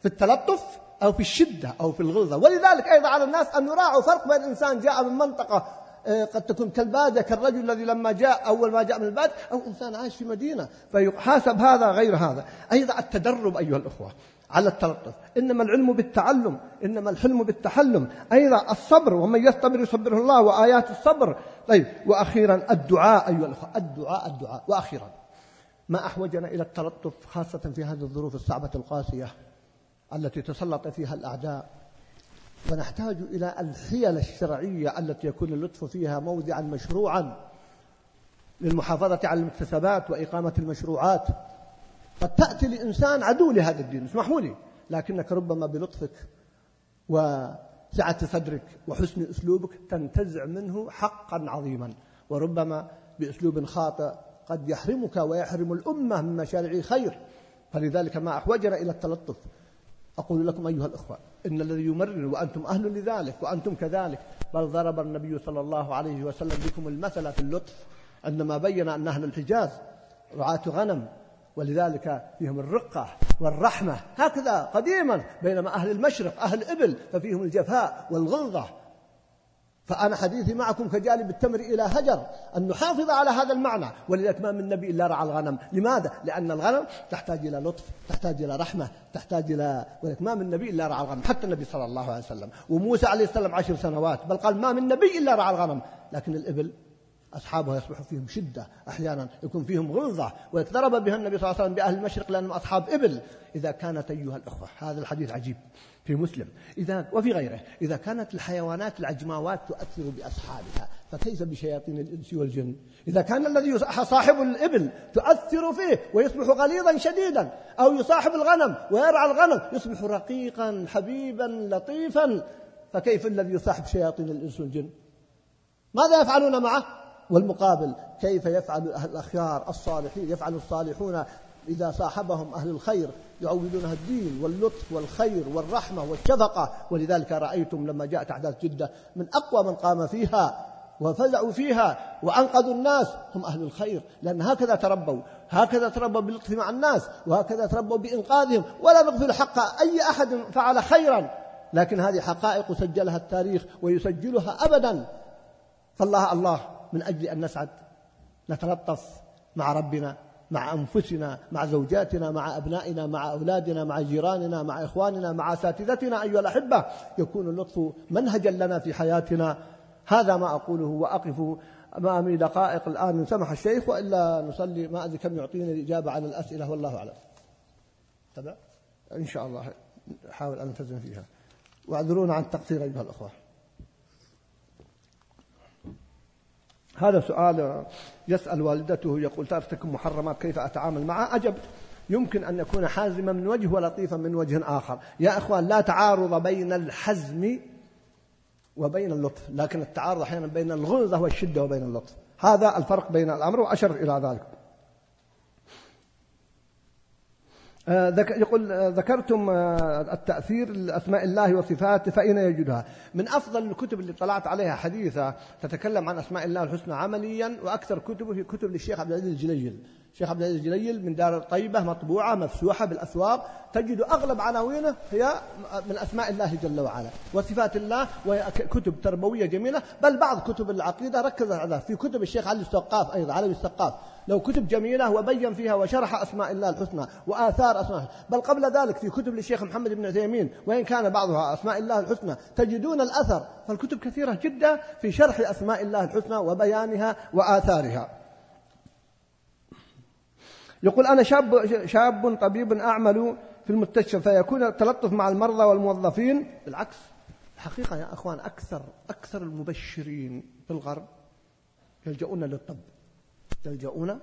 في التلطف أو في الشدة أو في الغلظة. ولذلك أيضا على الناس أن يراعوا فرق بين إنسان جاء من منطقة آه، قد تكون كالبادة كالرجل الذي لما جاء أول ما جاء من البادية أو إنسان عايش في مدينة فيحاسب هذا غير هذا. أيضا التدرب أيها الأخوة على التلطف. إنما العلم بالتعلم إنما الحلم بالتحلم. أيضا الصبر ومن يصبر يصبره الله وآيات الصبر. طيب وأخيرا الدعاء أيها الأخوة. الدعاء الدعاء. وأخيرا ما أحوجنا إلى التلطف خاصة في هذه الظروف الصعبة القاسية. التي تسلط فيها الأعداء. ونحتاج إلى الحيل الشرعية التي يكون اللطف فيها موضعا مشروعا للمحافظة على المكتسبات وإقامة المشروعات. قد تأتي لإنسان عدو لهذا الدين اسمحوا لي لكنك ربما بلطفك وسعة صدرك وحسن أسلوبك تنتزع منه حقا عظيما. وربما بأسلوب خاطئ قد يحرمك ويحرم الأمة من مشاريع خير فلذلك ما أحوجنا إلى التلطف. أقول لكم أيها الأخوة إن الذي يمرر وأنتم أهل لذلك وأنتم كذلك. بل ضرب النبي صلى الله عليه وسلم بكم المثل في اللطف عندما بين أن أهل الحجاز رعاة غنم ولذلك فيهم الرقة والرحمة. هكذا قديما بينما أهل المشرق أهل إبل ففيهم الجفاء والغلظة. فأنا حديثي معكم كجالب التمر إلى هجر أن نحافظ على هذا المعنى. ولذلك ما من نبي إلا رعى الغنم. لماذا؟ لأن الغنم تحتاج إلى لطف تحتاج إلى رحمة تحتاج إلى ولذلك ما من نبي إلا رعى الغنم. حتى النبي صلى الله عليه وسلم. وموسى عليه السلام عشر سنوات بل قال ما من نبي إلا رعى الغنم. لكن الإبل أصحابها يصبح فيهم شدة أحيانا يكون فيهم غلظة ويتضرب بها النبي صلى الله عليه وسلم بأهل المشرق لأنهم أصحاب إبل. إذا كانت أيها الأخوة هذا الحديث عجيب في مسلم. إذا وفي غيره إذا كانت الحيوانات العجماوات تؤثر بأصحابها فكيف بشياطين الإنس والجن؟ إذا كان الذي صاحب الإبل تؤثر فيه ويصبح غليظا شديدا أو يصاحب الغنم ويرعى الغنم يصبح رقيقا حبيبا لطيفا فكيف الذي يصاحب شياطين الإنس والجن؟ ماذا يفعلون معه؟ والمقابل كيف يفعل الأخيار الصالحين يفعل الصالحون إذا صاحبهم أهل الخير يعودونها الدين واللطف والخير والرحمة والشفقة. ولذلك رأيتم لما جاءت أحداث جدة من أقوى من قام فيها وفزعوا فيها وأنقذوا الناس هم أهل الخير. لأن هكذا تربوا هكذا تربوا باللطف مع الناس وهكذا تربوا بإنقاذهم. ولا نغفل حق أي أحد فعل خيرا لكن هذه حقائق سجلها التاريخ ويسجلها أبدا. فالله الله من أجل أن نسعد نتلطف مع ربنا مع أنفسنا مع زوجاتنا مع أبنائنا مع أولادنا مع جيراننا مع إخواننا مع أساتذتنا أيها الأحبة. يكون اللطف منهجا لنا في حياتنا. هذا ما أقوله وأقف أمامي دقائق الآن من سمح الشيخ وإلا نصلي. ما أدري كم يعطيني الإجابة على الأسئلة والله أعلم. تبع إن شاء الله. أحاول أن ألتزم فيها. واعذرونا عن التقصير أيها الأخوة. هذا سؤال يسأل والدته يقول ترتكب محرمات كيف أتعامل معها؟ أجبت يمكن أن يكون حازما من وجه ولطيفا من وجه آخر. يا إخوان لا تعارض بين الحزم وبين اللطف لكن التعارض أحيانا بين الغلظة والشدة وبين اللطف. هذا الفرق بين الأمر وأشر إلى ذلك. يقول آه، ذكرتم آه، التأثير لأسماء الله وصفاته فأين يجدها. من أفضل الكتب اللي طلعت عليها حديثة تتكلم عن أسماء الله الحسنى عمليا وأكثر كتبه في كتب للشيخ عبد العزيز الجليل. الشيخ عبد العزيز الجليل من دار الطيبة مطبوعة مفسوحة بالأسواق. تجد أغلب عناوينه هي من أسماء الله جل وعلا وصفات الله وكتب تربوية جميلة. بل بعض كتب العقيدة ركز على في كتب الشيخ علي السقاف أيضا علي السقاف. لو كتب جميلة وبين فيها وشرح أسماء الله الحسنى وآثار أسماء بل قبل ذلك في كتب للشيخ محمد بن عثيمين وإن كان بعضها أسماء الله الحسنى تجدون الأثر. فالكتب كثيرة جدا في شرح أسماء الله الحسنى وبيانها وآثارها. يقول أنا شاب شاب طبيب أعمل في المستشفى فيكون التلطف مع المرضى والموظفين. بالعكس الحقيقة يا أخوان أكثر أكثر المبشرين في الغرب يلجؤون للطب. يلجؤون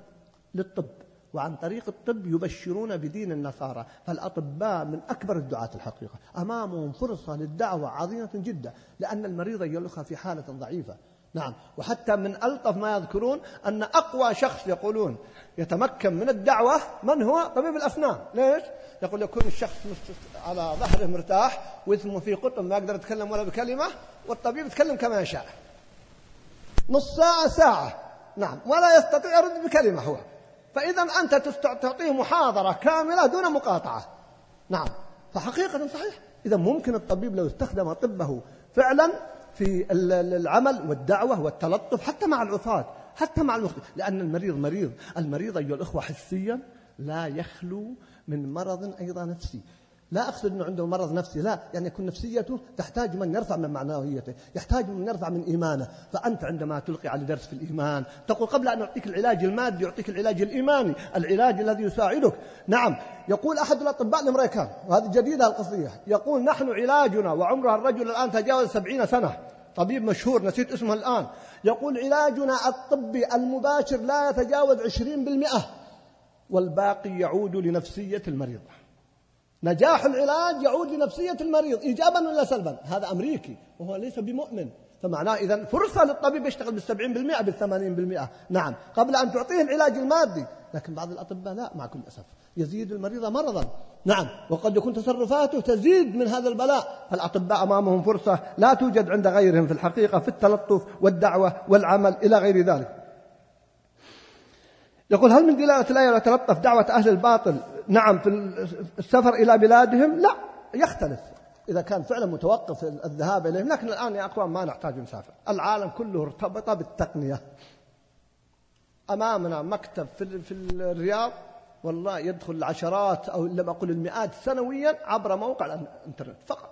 للطب وعن طريق الطب يبشرون بدين النصارى. فالأطباء من أكبر الدعاة الحقيقة. أمامهم فرصة للدعوة عظيمة جدا لأن المريض يلقى في حالة ضعيفة. نعم. وحتى من ألطف ما يذكرون أن أقوى شخص يقولون يتمكن من الدعوة من هو؟ طبيب الأسنان ليش؟ يقول يكون الشخص على ظهره مرتاح واسمه في قطن ما يقدر يتكلم ولا بكلمة والطبيب يتكلم كما يشاء. نص ساعة ساعة. نعم. ولا يستطيع يرد بكلمة هو. فإذا أنت تعطيه محاضرة كاملة دون مقاطعة. نعم. فحقيقة صحيح. إذا ممكن الطبيب لو استخدم طبه فعلا في العمل والدعوة والتلطف حتى مع العصاة حتى مع المخ... لأن المريض مريض. المريض أيها الأخوة حسيا لا يخلو من مرض أيضا نفسي. لا أقصد أنه عنده مرض نفسي لا يعني يكون نفسيته تحتاج من يرفع من معنويته يحتاج من يرفع من إيمانه. فأنت عندما تلقي على درس في الإيمان تقول قبل أن أعطيك العلاج المادي يعطيك العلاج الإيماني العلاج الذي يساعدك. نعم يقول أحد الأطباء الأمريكان وهذه جديدة القصية يقول نحن علاجنا وعمر الرجل الآن تجاوز سبعين سنة. طبيب مشهور نسيت اسمه الآن. يقول علاجنا الطبي المباشر لا يتجاوز عشرين بالمئة والباقي يعود لنفسية المريض. نجاح العلاج يعود لنفسية المريض إيجابا ولا سلبا؟ هذا أمريكي وهو ليس بمؤمن. فمعناه إذا فرصة للطبيب يشتغل بالسبعين بالمئة بالثمانين بالمئة. نعم قبل أن تعطيه العلاج المادي. لكن بعض الأطباء لا مع كل أسف. يزيد المريض مرضا. نعم وقد يكون تصرفاته تزيد من هذا البلاء. فالأطباء أمامهم فرصة لا توجد عند غيرهم في الحقيقة في التلطف والدعوة والعمل إلى غير ذلك. يقول هل من دلالة الآية يتلطف دعوة أهل الباطل نعم في السفر إلى بلادهم؟ لا يختلف إذا كان فعلا متوقف الذهاب إليهم. لكن الآن يا أخوان ما نحتاج نسافر. العالم كله ارتبط بالتقنية. أمامنا مكتب في, في الرياض والله يدخل العشرات أو لم أقل المئات سنويا عبر موقع الإنترنت فقط.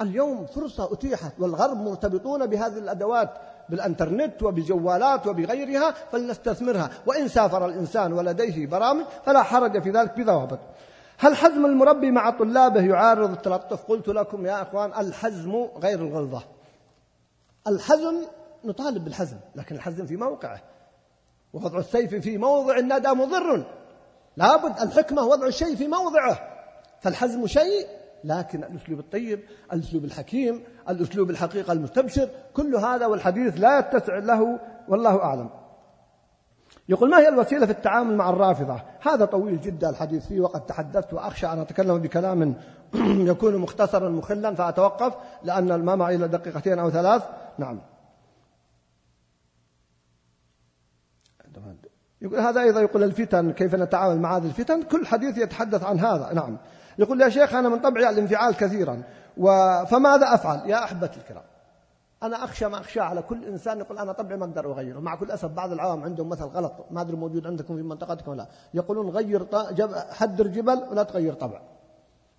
اليوم فرصة أتيحت والغرب مرتبطون بهذه الأدوات بالانترنت وبجوالات وبغيرها فلنستثمرها. وإن سافر الإنسان ولديه برامج فلا حرج في ذلك بضوابط. هل حزم المربي مع طلابه يعارض التلطف؟ قلت لكم يا أخوان الحزم غير الغلظة. الحزم نطالب بالحزم لكن الحزم في موقعه. ووضع السيف في موضع الندى مضر. لابد الحكمة وضع الشيء في موضعه. فالحزم شيء لكن الأسلوب الطيب الأسلوب الحكيم الأسلوب الحقيقة المستبشر كل هذا والحديث لا يتسع له والله أعلم. يقول ما هي الوسيلة في التعامل مع الرافضة؟ هذا طويل جدا الحديث فيه وقد تحدثت وأخشى أن أتكلم بكلام يكون مختصرا مخلا فأتوقف لأن ما معي إلا دقيقتين أو ثلاث. نعم. يقول هذا أيضا يقول الفتن كيف نتعامل مع هذه الفتن؟ كل حديث يتحدث عن هذا. نعم. يقول يا شيخ أنا من طبعي الانفعال كثيرا فماذا أفعل؟ يا أحبتي الكرام أنا أخشى ما أخشى على كل إنسان يقول أنا طبعي ما أقدر أغيره مع كل أسف بعض العوام عندهم مثل غلط ما أدري موجود عندكم في منطقتكم ولا يقولون غير جب حدر جبل ولا تغير طبع.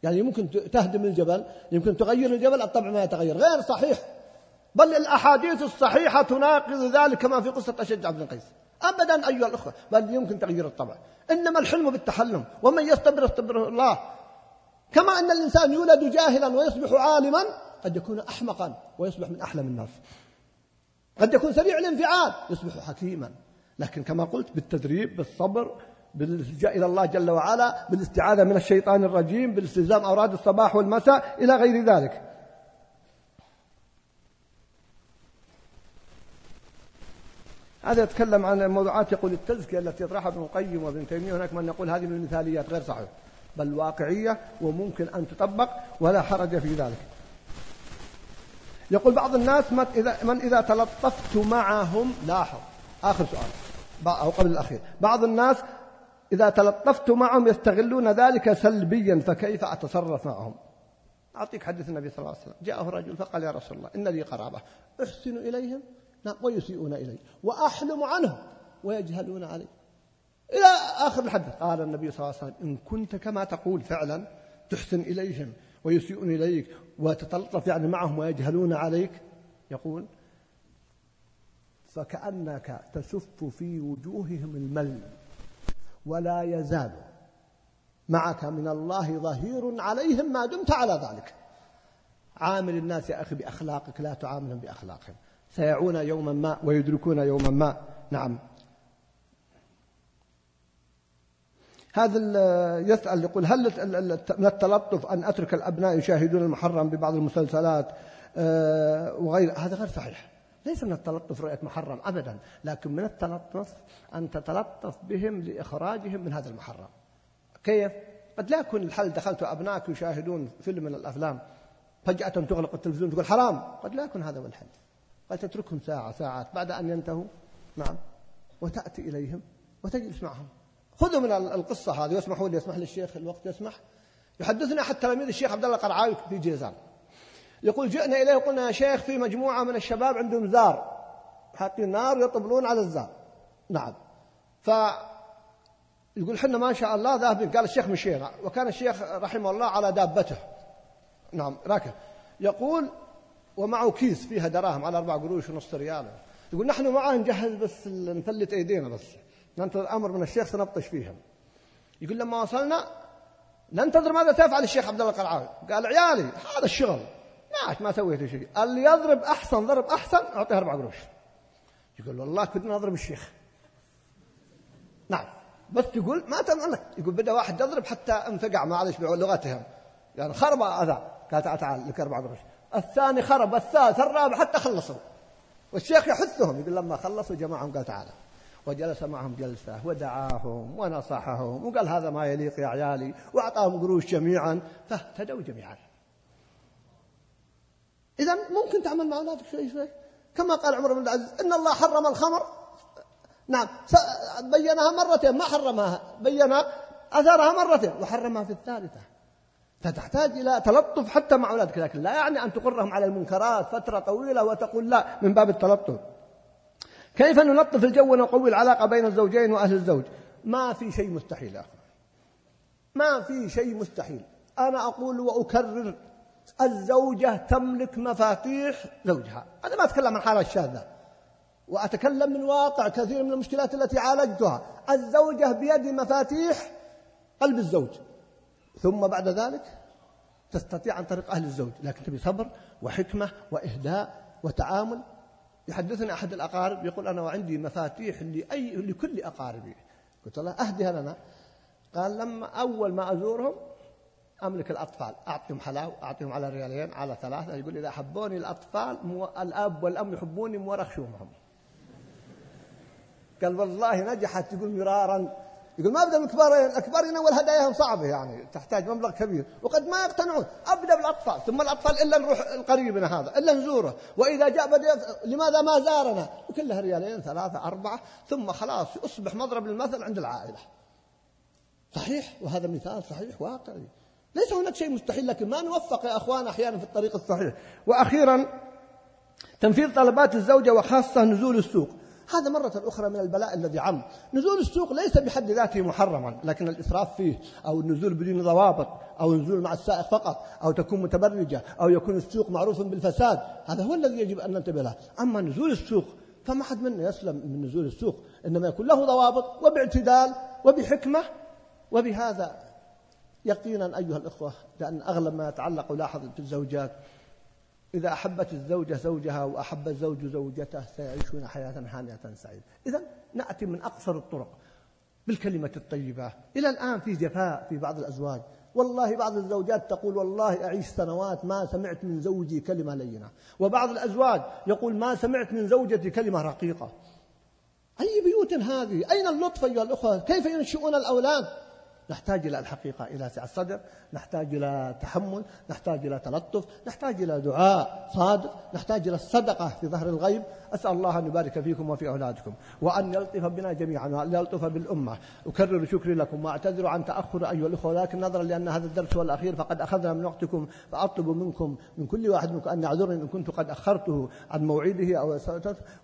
يعني ممكن تهدم الجبل يمكن تغير الجبل الطبع ما يتغير غير صحيح. بل الأحاديث الصحيحة تناقض ذلك كما في قصة أشج عبد القيس. أبدا أيها الأخوة بل يمكن تغيير الطبع. إنما الحلم بالتحلم ومن يستبر يستبره الله كما أن الإنسان يولد جاهلا ويصبح عالما قد يكون أحمقا ويصبح من أحلم الناس. قد يكون سريع الانفعال يصبح حكيما. لكن كما قلت بالتدريب بالصبر بالالتجاء إلى الله جل وعلا بالاستعاذة من الشيطان الرجيم بالاستلزام أوراد الصباح والمساء إلى غير ذلك. هذا يتكلم عن موضوعات يقول التزكية التي يطرحها ابن القيم وابن تيمية. هناك من يقول هذه من المثاليات غير صحيح. بل واقعية وممكن أن تطبق ولا حرج في ذلك. يقول بعض الناس من إذا, من إذا تلطفت معهم لاحظ آخر سؤال أو قبل الأخير بعض الناس إذا تلطفت معهم يستغلون ذلك سلبيا فكيف أتصرف معهم؟ أعطيك حديث النبي صلى الله عليه وسلم. جاءه رجل فقال يا رسول الله إن لي قرابة أحسن إليهم؟ نعم ويسيئون إلي وأحلم عنهم ويجهلون علي. إلى آخر الحديث. قال النبي صلى الله عليه وسلم إن كنت كما تقول فعلا تحسن إليهم ويسيئون إليك وتتلطف يعني معهم ويجهلون عليك. يقول فكأنك تسف في وجوههم المل ولا يزال معك من الله ظهير عليهم ما دمت على ذلك. عامل الناس يا أخي بأخلاقك لا تعاملهم بأخلاقهم. سيعون يوما ما ويدركون يوما ما. نعم. هذا يسأل يقول هل من التلطف أن أترك الأبناء يشاهدون المحرم ببعض المسلسلات آه، وغير؟ هذا غير صحيح. ليس من التلطف رؤية محرم أبدا لكن من التلطف أن تتلطف بهم لإخراجهم من هذا المحرم. كيف؟ قد لا يكون الحل دخلت أبنائك يشاهدون فيلم من الأفلام فجأة تغلق التلفزيون تقول حرام. قد لا يكون هذا هو الحل. قد تتركهم ساعة ساعات بعد أن ينتهوا. نعم. وتأتي إليهم وتجلس معهم. خذوا من القصة هذه واسمحوا لي يسمح لي الشيخ الوقت يسمح. يحدثنا أحد تلاميذ الشيخ عبد الله القرعاوي في جيزان. يقول جئنا إليه وقلنا يا شيخ في مجموعة من الشباب عندهم زار. حاطين نار يطبلون على الزار. نعم. ف يقول حنا ما شاء الله ذاهبين. قال الشيخ مشينا. وكان الشيخ رحمه الله على دابته. نعم راكب. يقول ومعه كيس فيها دراهم على أربع قروش ونص ريال. يقول نحن معاه نجهز بس نفلت أيدينا بس. ننتظر أمر من الشيخ سنبطش فيهم. يقول لما وصلنا ننتظر ماذا سيفعل الشيخ عبد الله القرعاوي قال عيالي هذا الشغل ماش ما سويت شيء. اللي يضرب أحسن ضرب أحسن أعطيه أربع قروش. يقول والله كنا نضرب الشيخ. نعم. بس يقول ما تمنك يقول بدأ واحد يضرب حتى انفقع معلش بلغتهم يعني خرب أذى قال تعال تعال لك أربع قروش. الثاني خرب الثالث الرابع حتى خلصوا. والشيخ يحثهم. يقول لما خلصوا جماعهم قال تعالى وجلس معهم جلسة ودعاهم ونصحهم وقال هذا ما يليق يا عيالي وأعطاهم قروش جميعا. فاهتدوا جميعا. إذا ممكن تعمل مع أولادك شوي شوي. كما قال عمر بن العزيز إن الله حرم الخمر. نعم بينها مرتين ما حرمها بين أثرها مرتين وحرمها في الثالثة. فتحتاج إلى تلطف حتى مع أولادك لكن لا يعني أن تقرهم على المنكرات فترة طويلة وتقول لا من باب التلطف. كيف نلطف الجو ونقوي العلاقة بين الزوجين وأهل الزوج؟ ما في شيء مستحيل أخي. ما في شيء مستحيل. أنا أقول وأكرر الزوجة تملك مفاتيح زوجها. أنا ما أتكلم عن حالة الشاذة وأتكلم من واقع كثير من المشكلات التي عالجتها. الزوجة بيد مفاتيح قلب الزوج. ثم بعد ذلك تستطيع عن طريق أهل الزوج. لكن تبي صبر وحكمة وإهداء وتعامل. يحدثني أحد الأقارب يقول أنا وعندي مفاتيح لأي لكل أقاربي. قلت له أهدها لنا. قال لما أول ما أزورهم أملك الأطفال. أعطيهم حلاوة أعطيهم على ريالين على ثلاثة. يقول إذا حبوني الأطفال مو الأب والأم يحبوني مو خشومهم قال والله نجحت يقول مرارا. يقول ما أبدأ بالكبارين الكبارين أول هداياهم صعبة يعني تحتاج مبلغ كبير وقد ما يقتنعون أبدأ بالأطفال ثم الأطفال إلا نروح لقريبنا هذا إلا نزوره وإذا جاء بدأ لماذا ما زارنا؟ وكلها ريالين ثلاثة أربعة ثم خلاص يصبح مضرب للمثل عند العائلة. صحيح؟ وهذا مثال صحيح واقعي. ليس هناك شيء مستحيل لكن ما نوفق يا أخوان أحيانا في الطريق الصحيح. وأخيرا تنفيذ طلبات الزوجة وخاصة نزول السوق. هذا مرة أخرى من البلاء الذي عم. نزول السوق ليس بحد ذاته محرما لكن الإسراف فيه أو النزول بدون ضوابط أو النزول مع السائق فقط أو تكون متبرجة أو يكون السوق معروف بالفساد. هذا هو الذي يجب أن ننتبه له. أما نزول السوق فما حد منا يسلم من نزول السوق. إنما يكون له ضوابط وباعتدال وبحكمة. وبهذا يقينا أيها الإخوة لأن أغلب ما يتعلق لاحظ في الزوجات إذا أحبت الزوجة زوجها وأحب الزوج زوجته سيعيشون حياة هانئة سعيدة. إذا نأتي من أقصر الطرق بالكلمة الطيبة. إلى الآن في جفاء في بعض الأزواج. والله بعض الزوجات تقول والله أعيش سنوات ما سمعت من زوجي كلمة لينة. وبعض الأزواج يقول ما سمعت من زوجتي كلمة رقيقة. أي بيوت هذه؟ أين اللطف أيها الأخوة؟ كيف ينشئون الأولاد؟ نحتاج إلى الحقيقة إلى سعة الصدر نحتاج إلى تحمل نحتاج إلى تلطف نحتاج إلى دعاء صادق نحتاج إلى الصدقة في ظهر الغيب. أسأل الله أن يبارك فيكم وفي أولادكم وأن يلطف بنا جميعا وأن يلطف بالأمة. أكرر شكري لكم وأعتذر عن تأخر أيها الأخوة ولكن نظرا لأن هذا الدرس هو الأخير فقد أخذنا من وقتكم فأطلب منكم من كل واحد منكم أن يعذرني إن كنت قد أخرته عن موعده أو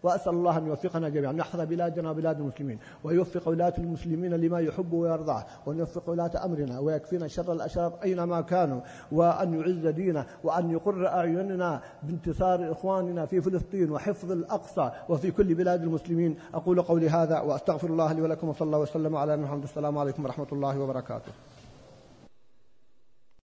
وأسأل الله أن يوفقنا جميعا. نحفظ بلادنا وبلاد المسلمين ويوفق ولاة المسلمين لما يحب ويرضاه وأن يوفق ولاة أمرنا ويكفينا شر الأشرار أينما كانوا وأن يعز دينه وأن يقر أعيننا بانتصار إخواننا في فلسطين وحفظ الأقصى وفي كل بلاد المسلمين. أقول قولي هذا وأستغفر الله لي ولكم وصلى الله وسلم على محمد السلام عليكم ورحمة الله وبركاته.